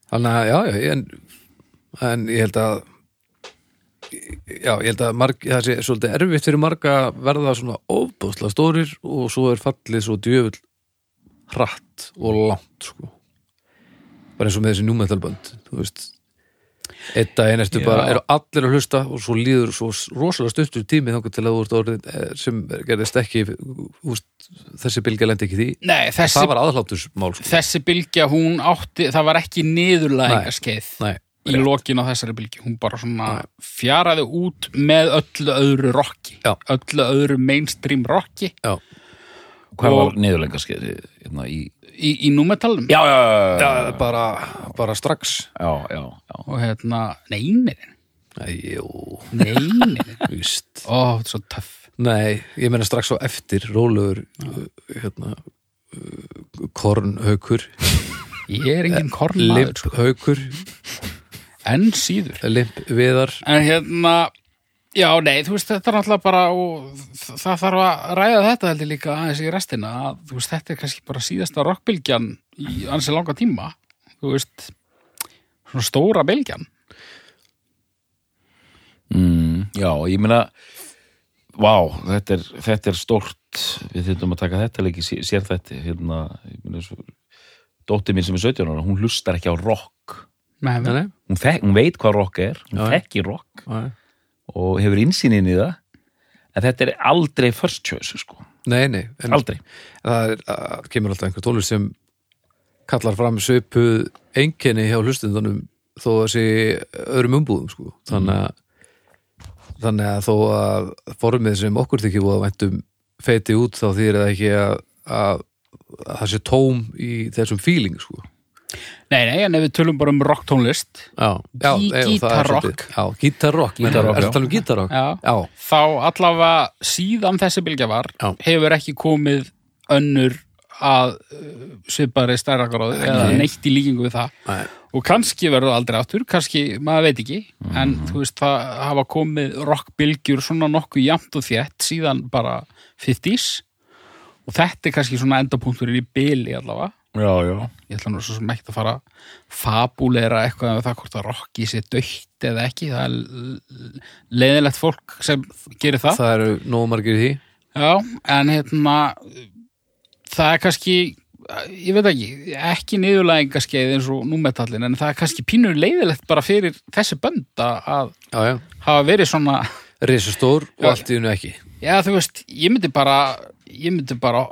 Þannig að, já, já, en, en ég held að já, ég held að marg, það sé svolítið erfitt fyrir marga að verða svona ofbúðslega stórir og svo er fallið svo djöfull hratt og langt, sko. Bara eins og með þessi númetalbönd þú veist. Daginn ertu Já. bara, eru allir að hlusta og svo líður svo rosalega stuttur tími þangar til að þú ert orðin eh, sem gerðist ekki veist, þessi bylgja lendi ekki því. Nei, þessi, það var aðhlátusmál, sko. þessi bylgja hún átti, það var ekki niðurlæðingaskeið Nei, í lokin á þessari bylgju, hún bara svona fjaraði út með öllu öðru rocki, Já. öllu öðru mainstream rocki já, hvað og- var niðurlengarskeið hérna í í, í númetalum Já, já, já, já bara, bara strax. Já, já, já. og hérna, neynir Nei, jú, neynir víst. Ó, þetta er svo töff. Nei, ég meina strax á eftir rólegur uh, hérna uh, kornhaukur. Ég er engin kornmaður sko. limphaukur, en síður. Limpviðar en hérna, já nei þú veist þetta er náttúrulega bara og það þarf að ræða þetta heldur líka aðeins í restina að þú veist þetta er kannski bara síðasta rockbylgjan í ansi langa tíma þú veist svona stóra bylgjan. Mm, já, ég meina Vá, þetta er, þetta er stórt Við þurfum að taka þetta leiki sér, þetta hérna, ég meina svo Dóttir mín sem er 17 ára, hún hlustar ekki á rock nei, Nei, nei, hún, þek, hún veit hvað rock er, hún Já. þekkir rock nei, og hefur innsýnin í það en þetta er aldrei first choice sko. nei, nei en aldrei það er, að kemur alltaf einhver tólur sem kallar fram svipuð einkenni hjá hlustundunum þó að sé öðrum umbúðum sko. þannig að þannig að þó að formið sem okkur þykir búið að væntum feiti út þá þýr það ekki að, að, að það sé tóm í þessum feeling sko. Nei, nei, en ef við tölum bara um rocktónlist gítarrock. gítarrock, Gítarrock, er já. það tala um gítarrock já, já, þá allavega síðan þessi bylgja var Já. hefur ekki komið önnur að uh, svipari stærragráði eða Nei. neitt í líkingu við það nei, og kannski verður það aldrei aftur, kannski maður veit ekki, en Mhm. þú veist það hafa komið rockbylgjur svona nokkuð jamt og þétt síðan bara 50s og þetta er kannski svona endapunkturinn í byli allavega já, já. ég ætla nú svo sem ekki að fara fabulera eitthvað með það hvort að rocki sé döitt eða ekki, það er leiðilegt fólk sem gerir það. Það eru nóg margir í því. Já, en hérna það er kannski ég veit ekki, ekki niðurlægingaskeið eins og númetallin, en það er kannski pínur leiðilegt bara fyrir þessi bönd að já, já, hafa verið svona risastór og allt í unni ekki. Já, þú veist, ég myndi bara ég myndi bara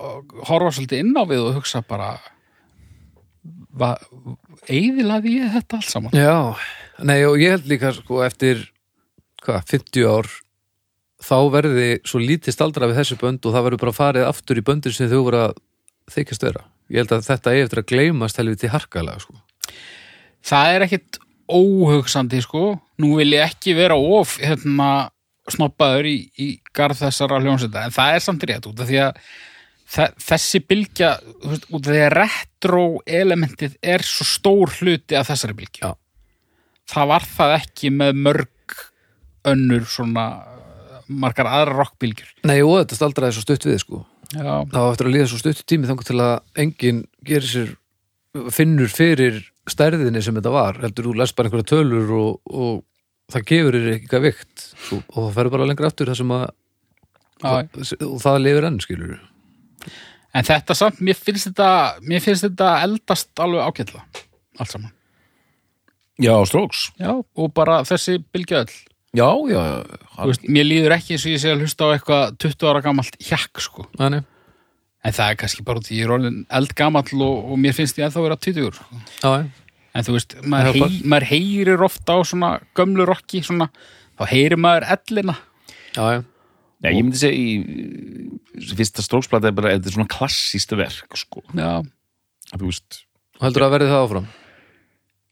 horfa svolítið inn á við og hugsa bara eiðilaði ég þetta allt saman Já, nei og ég held líka sko eftir hvað, 50 ár þá verði svo lítið staldra við þessu bönd og það verður bara farið aftur í böndir sem þau voru að þykjast vera. Ég held að þetta eigi eftir að gleymast helviti harkalega sko. það er ekkit óhugsandi sko, nú vil ég ekki vera of hérna snoppaður í, í garð þessara hljónsetta en það er samt rétt út af því að þessi bylgja þú veist, því að retro elementið er svo stór hluti af þessari bylgju. Já. það var það ekki með mörg önnur svona margar aðra rockbylgjur. Nei og þetta staldraði svo stutt við sko. já, Það var eftir að líða svo stutt tími þangar til að enginn gerir sér finnur fyrir stærðinni sem þetta var heldur þú lest bara einhverja tölur og, og það gefur þér eitthvað vikt svo, og það ferður bara lengra aftur það sem að já, og það lifir enn skilur en þetta samt, mér finnst þetta mér finnst þetta eldast alveg ágætla allt saman. Já, Strokes. Já, og bara þessi bylgja öll. Já, já, veist, Mér líður ekki eins og ég sé að hlusta á eitthvað 20 ára gamalt hjakk sko. Þannig, En það er kannski bara út í ég er orðin eldgamall og, og mér finnst ég ennþá vera 20 sko. já, já. En þú veist, maður, Það hei, maður heyrir ofta á svona gömlu rocki svona, þá heyrir maður ellina. Já, já, Nei, ég myndi segja í fyrsta Strokes-plata er bara, þetta er svona klassíst verk sko. Já, þú veist og heldur að verði það áfram?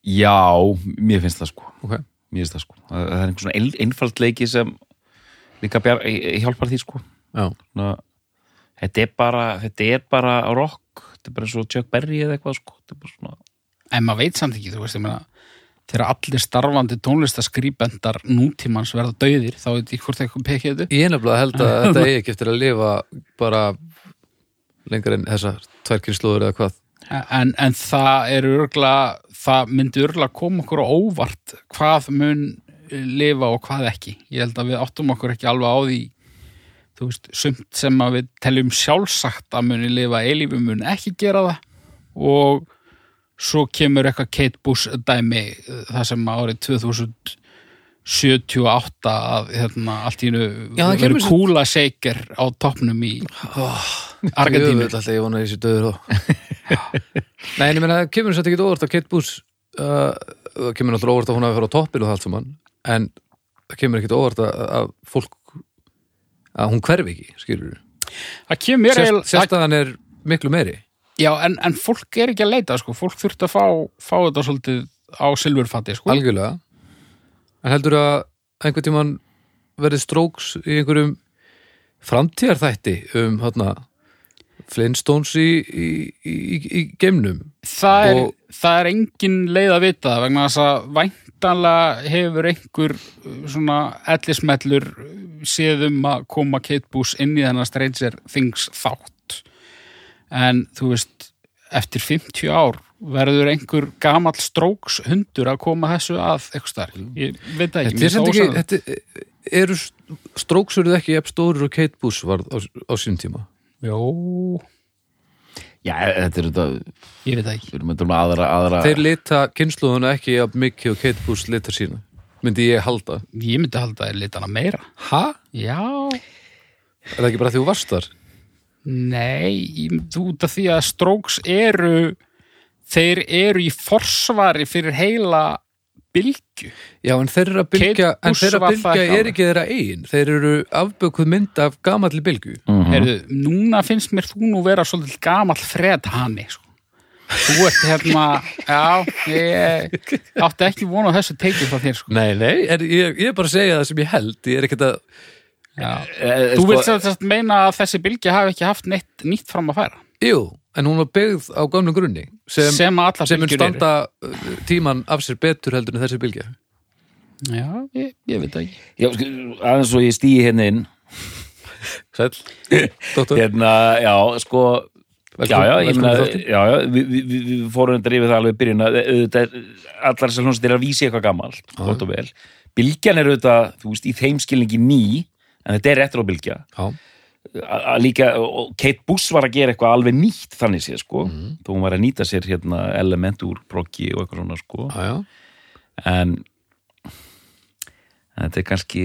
Já, mér finnst það sko. Ok, mér finnst það sko. Það það er einhver svona ein, einfald leiki sem líka bjar, hjálpar því sko. Já, Ná, þetta er bara þetta er bara rock þetta er bara eins og Chuck Berry eða eitthvað sko. Þetta er bara svona En maður veit samt ekki, þú veist, ég meina þegar allir starfandi tónlistaskrýbendar nútímans verða dauðir, þá veit ég hvort eitthvað pekið þetta. ég er nefnilega held að þetta eigi ekki eftir að lifa bara lengur en þessar tværkynslóður eða hvað En, en það er örgla, það myndi örgla koma okkur á óvart hvað mun lifa og hvað ekki. Ég held að við áttum okkur ekki alveg á því, þú veist, sumt sem að við teljum sjálfsagt að muni lifa eilífi mun ekki gera það og svo kemur eitthvað Kate Bush dæmi eh, það sem árið 2078 að hérna, allt í verið svo- kúla shaker á toppnum í Argentínu. Ég vona þessi döður Nei, en ég meina, það kemur sætt ekki óvart að Kate Bush uh, kemur náttúrulega óvart að hún hafi farið á toppil og það allt saman en það kemur ekkit óvart að, að fólk að hún hverfi ekki, skilur eiginlega- Sérstæðan er miklu meiri Já, en, en fólk er ekki að leita, sko. Fólk þurft að fá, fá þetta svolítið á silfurfati, sko. algjörlega en heldur að einhvern tímann verði stróks í einhverjum framtíðarþætti um hérna Flintstones í, í, í, í, geimnum Það er, Og- það er engin leið að vita vegna þess að væntanlega hefur einhver uh, svona ellismellur séð um að koma Kate Bush inn í þennan Stranger Things þátt. En þú veist, eftir 50 ár verður einhver gamall stróks hundur að koma þessu að eitthvað starf. Ég veit það ekki. Þetta er finnst ekki, þetta eru stróksurðu ekki ef stórir og Kate Bush var á, á sín tíma Jó, já, þetta er þetta ég veit það ekki. þetta með aðra, aðra Þeir lita kynsluðuna ekki af mikið og Kate Bush lita sína myndi ég halda Ég myndi halda að lita hana meira. Ha? Já, Er það ekki bara því þú varst þar? Nei, myndi út af því að Strokes eru, þeir eru í forsvari fyrir heila bylgju. Já, en þeir eru að bylgja Kate en þeirra ekki er ekki þeirra eigin þeir eru afbökuð mynd af gamalli bylgu Mhm. Heyrðu, núna finnst mér þú nú vera svolítið gamall fred hani, sko. Þú ert hérna, já, ég átti ekki vona á þessu teikið frá þér, sko. Nei, nei, er, ég, ég er bara að segja það sem ég held ég er ekkert að Þú sko, vilt sem sagt meina að þessi bylgja hafi ekki haft neitt nýtt fram að færa? Jú, en hún var byggð á gamlu grunni sem, sem, Sem, að mun bylgjur eru. standa uh, tíman af sér betur heldur en þessi bylgja Já, ég, ég veit ekki. já, sko, aðeins svo ég stýi hérna inn Sæll, dóttur hérna, já, sko já, já, þáttinn. já, já, við, við, við, við fórum þetta yfir það alveg byrjun að auðvitað, allar þessar hljómsveitir er að vísi eitthvað gamalt, gott og vel Bylgjan er auðvitað, þú veist, í þeim skilningi ný, en þetta er réttur á bylgja. Já, að að líka, og Kate Bush var að gera eitthvað alveg nýtt þannig séð, sko. Mhm. þó hún var að nýta sér hérna element úr proggi og eitthvað svona, sko. Já, já. En þetta er kannski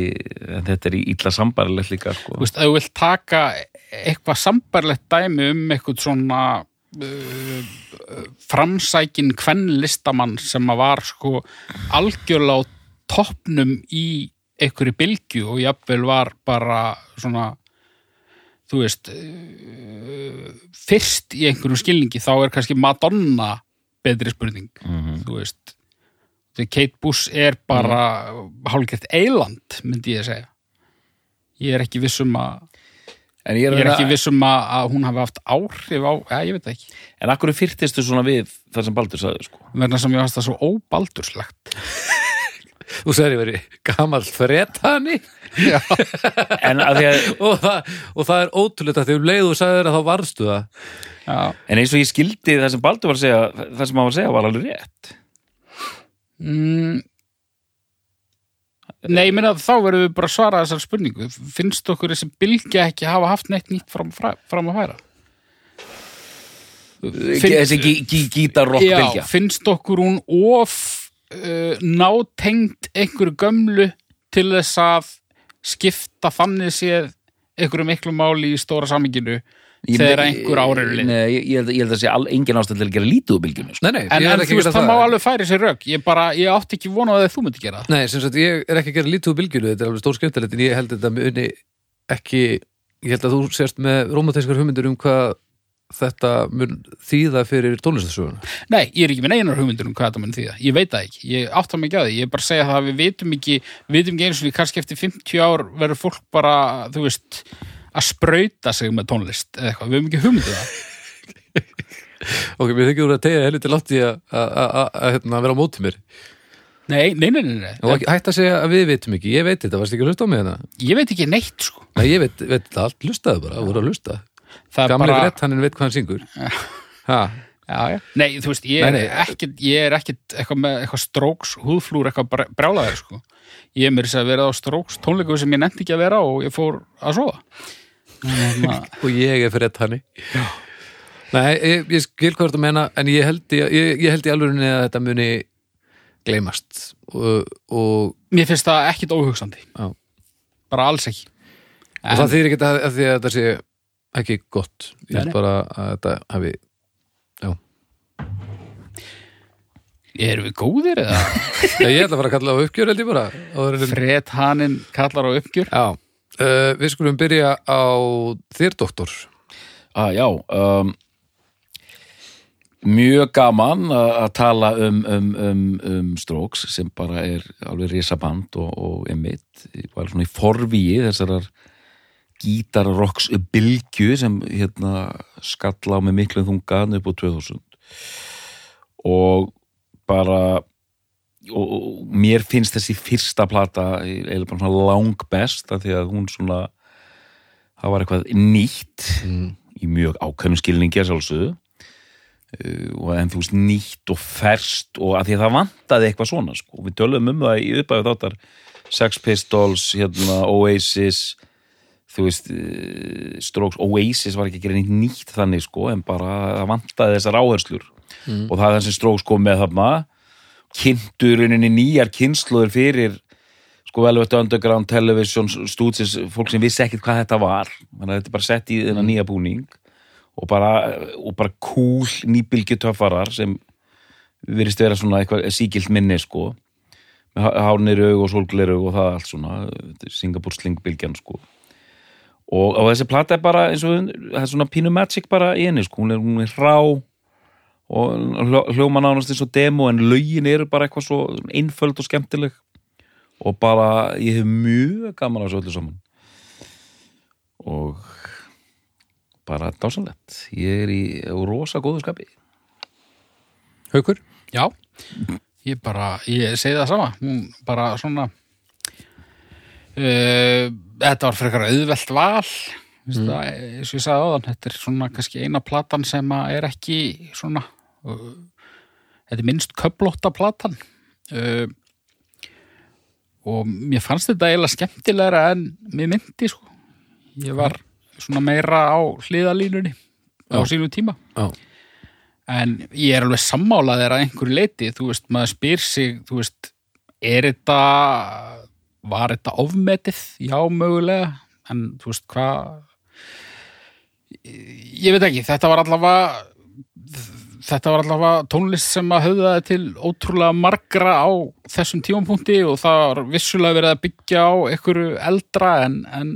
þetta er í illa sambarilegt líka, sko. Þú veist, ef þú vilt taka eitthvað sambarlegt dæmi um eitthvað svona uh, framsækin kvennlistamann sem að var sko algjörlega á toppnum í einhverju bylgju og jafnvel var bara svona þú veist uh, fyrst í einhverjum skilningi þá er kannski Madonna betri spurning. Mhm. þú veist Kate Bush er bara hálfgert eiland myndi ég að segja. Ég er ekki viss um að en ég er, ég er ekki reyna- viss um að, að hún hafi haft áhrif á, ja, ég veit það ekki. En akkur fyrtistu svona við það sem Baldur sagði, sko? Vegna sem ég varst það svo óbaldurslegt Þú segir ég verið gamall fretani en, að því að, og, það, og það er ótrúlega þegar um leið og sagði þér að þá varstu það. Já, en eins og ég skildi það sem Baldur var að segja það sem hann var að segja var alveg rétt. Mm, nei, ég meina þá verðum við bara að svara þessar spurningu. Finnst okkur þessi bylgja ekki hafa haft neitt nýtt fram, fram, að færa? Finn- þessi gí, gí, gítarrock Já, bylgja finnst okkur hún of uh, nátengt einhverju gömlu til þess að skipta þannig séð einhverju miklu máli í stóra saminginu þegar einhver ár eru liðin. Nei, ég, ég, held, ég held að sé all, engin ástæð til að gera lítið úr bylgjunni sko. Nei, nei, En, er en ekki þú veist, það má alveg færi sér rögg ég bara, ég átti ekki vona að þú myndi gera það Nei, sem sagt, ég er ekki að gera lítið úr bylgjunu þetta er alveg stór skemmtilegt en ég held þetta muni ekki ég held að þú sérst með rómatískar hugmyndir um hvað þetta mun þýða fyrir tónlistasöguna Nei, ég er ekki með neinar hugmyndir um hvað þetta mun þýða. Ég veit það ekki. Ég áttar mig ekki á því. Ég er bara að segja það að við vitum ekki, við vitum ekki eins og því kannski eftir 50 ár verður fólk bara, þú veist, að sprauta sig með tónlist eða eitthvað. Við höfum ekki hugmyndið það. Ok, mér þykir þú að tegja helviti látt í að- að að- að hérna, vera á móti mér Nei, nei, nei, nei, nei. og hægt að segja að við vitum ekki, ég veit þetta, varst ekki að hlusta á mig hérna Ég veit ekki neitt, sko. Nei, ég veit, veit allt, hlustaðu bara, voru að hlusta Gamli bara... bara... hann veit hvað hann syngur ha, Já, já. Nei, þú veist, ég Nei, er nei. ekkit, ég er ekkit eitthvað með eitthvað stróks, húðflúr, eitthvað brjálæður, sko. Ég er mér þess að vera á stróks tónleiku sem ég nefndi ekki að vera og ég fór að sofa. Að- og ég er fyrir hann Nei, ég, ég skil hvað þú menna en ég held í, ég, ég held í alvörinni að þetta muni gleymast og, og, Mér finnst það ekkit óhugsandi. Já. Bara alls ekki. og það þýr ekki að, að því að þetta sé ekki gott. Ég held bara að þetta hafi Erum við góðir eða? Já, ég ætla að fara að kalla á uppgjör held ég bara. Áður en- Fred Hanin kallar á uppgjör. Já, uh, við skulum byrja á þér doktor. Ah, já, um, mjög gaman að tala um, um, um, um Strokes sem bara er alveg risaband og, og emitt, var svona í forvíi þessarar gítarrocks bylgju sem hérna skalla á með miklum þungan upp á 2000 og bara og, mér finnst þessi fyrsta plata eiginlega bara svona lang best af því að hún svona það var eitthvað nýtt mm. í mjög ákveðnum skilningi að sjálfsögðu uh, og en þú veist nýtt og ferst og að því að það vantaði eitthvað svona sko. við tölum um það í uppæðu þáttar Sex Pistols, hérna, Oasis þú veist uh, Strokes, Oasis var ekki að gera neitt nýtt þannig sko, en bara það vantaði þessar áherslur. Og það er það sem Strokes kom með þarna. Kynnturuninni nýjar kynnslóður fyrir sko velvett underground television stúdsis, fólk sem vissi ekkert hvað þetta var. Þannig að þetta er bara sett í þennan nýja búning. Og bara, og bara cool nýbylgi töffarar sem virðist vera svona eitthvað síkilt minni sko. Með hárnir aug og sólgleru og það allt svona. Singapur slingbylgjan sko og, og þessi plata er bara eins og það er svona pínu magic bara í henni sko. Hún er, hún er rá og hljó- hljóma nánast eins og demo en lögin eru bara eitthvað svo einföld og skemmtileg. Og bara ég hef mjög gaman að þessu öllu saman. Og bara dásanlegt ég er í rosa góðu skapi. Haukur? Já, ég bara, ég segi það sama, hún bara svona, þetta var frekar auðvelt val, mm. eins og ég sagði áðan, þetta er svona kannski eina platan sem er ekki svona, þetta er minnst köflótta platan uh, og mér fannst þetta eiginlega skemmtilegra en mér myndi, sko. Ég var svona meira á hliðalínunni á sínu tíma. Já, En ég er alveg sammálaðir að einhverju leiti, þú veist, maður spyr sig, þú veist, er þetta, var þetta ofmetið? Já, mögulega, en þú veist, hvað, ég veit ekki, þetta var allavega, þetta var allavega tónlist sem að höfðaði til ótrúlega margra á þessum tímapunkti og það var vissulega verið að byggja á einhverju eldra en, en,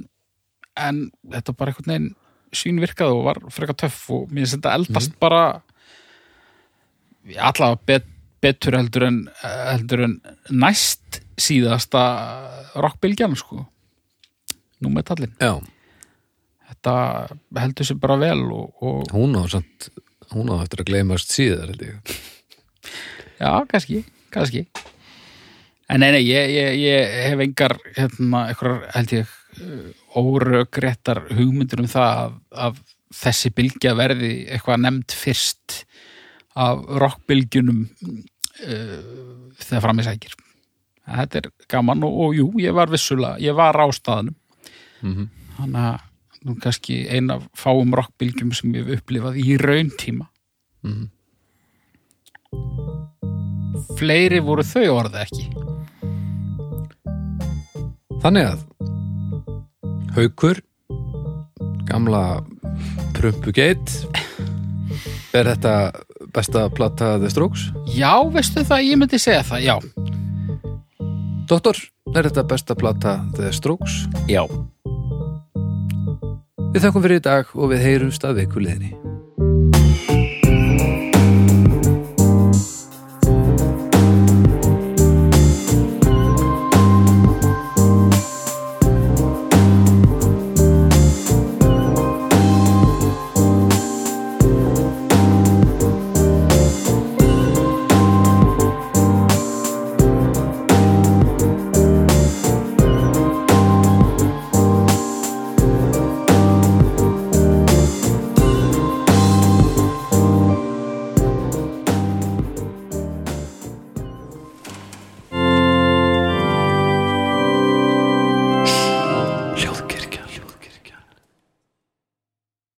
en þetta bara einhvern veginn svínvirkað og var frekar töff og mér finnst þetta eldast bara allavega bet, betur heldur en, heldur en næst síðasta rockbylgjan sko. Nú metallin, já. þetta heldur sér bara vel og, og hún á samt hún á eftir að gleymast síðar já, kannski, kannski. En nei, nei, ég, ég, ég hef engar hérna, einhverjar held ég órögréttar hugmyndir um það að, að þessi bylgja verði eitthvað nefnd fyrst af rockbylgjunum uh, þegar fram í sækir þetta er gaman og, og jú, ég var vissulega, ég var á staðnum. Mhm. þannig að nú kannski ein af fáum rockbylgjum sem ég hef upplifað í rauntíma Mhm. fleiri voru þau orði ekki. Þannig að Haukur gamla Prumpugeit er þetta besta plata The Strokes? Já, veistu það, ég myndi segja það, já Doktor, er þetta besta plata The Strokes? Já. Við þakkum fyrir í dag og við heyrumst að vikuleginni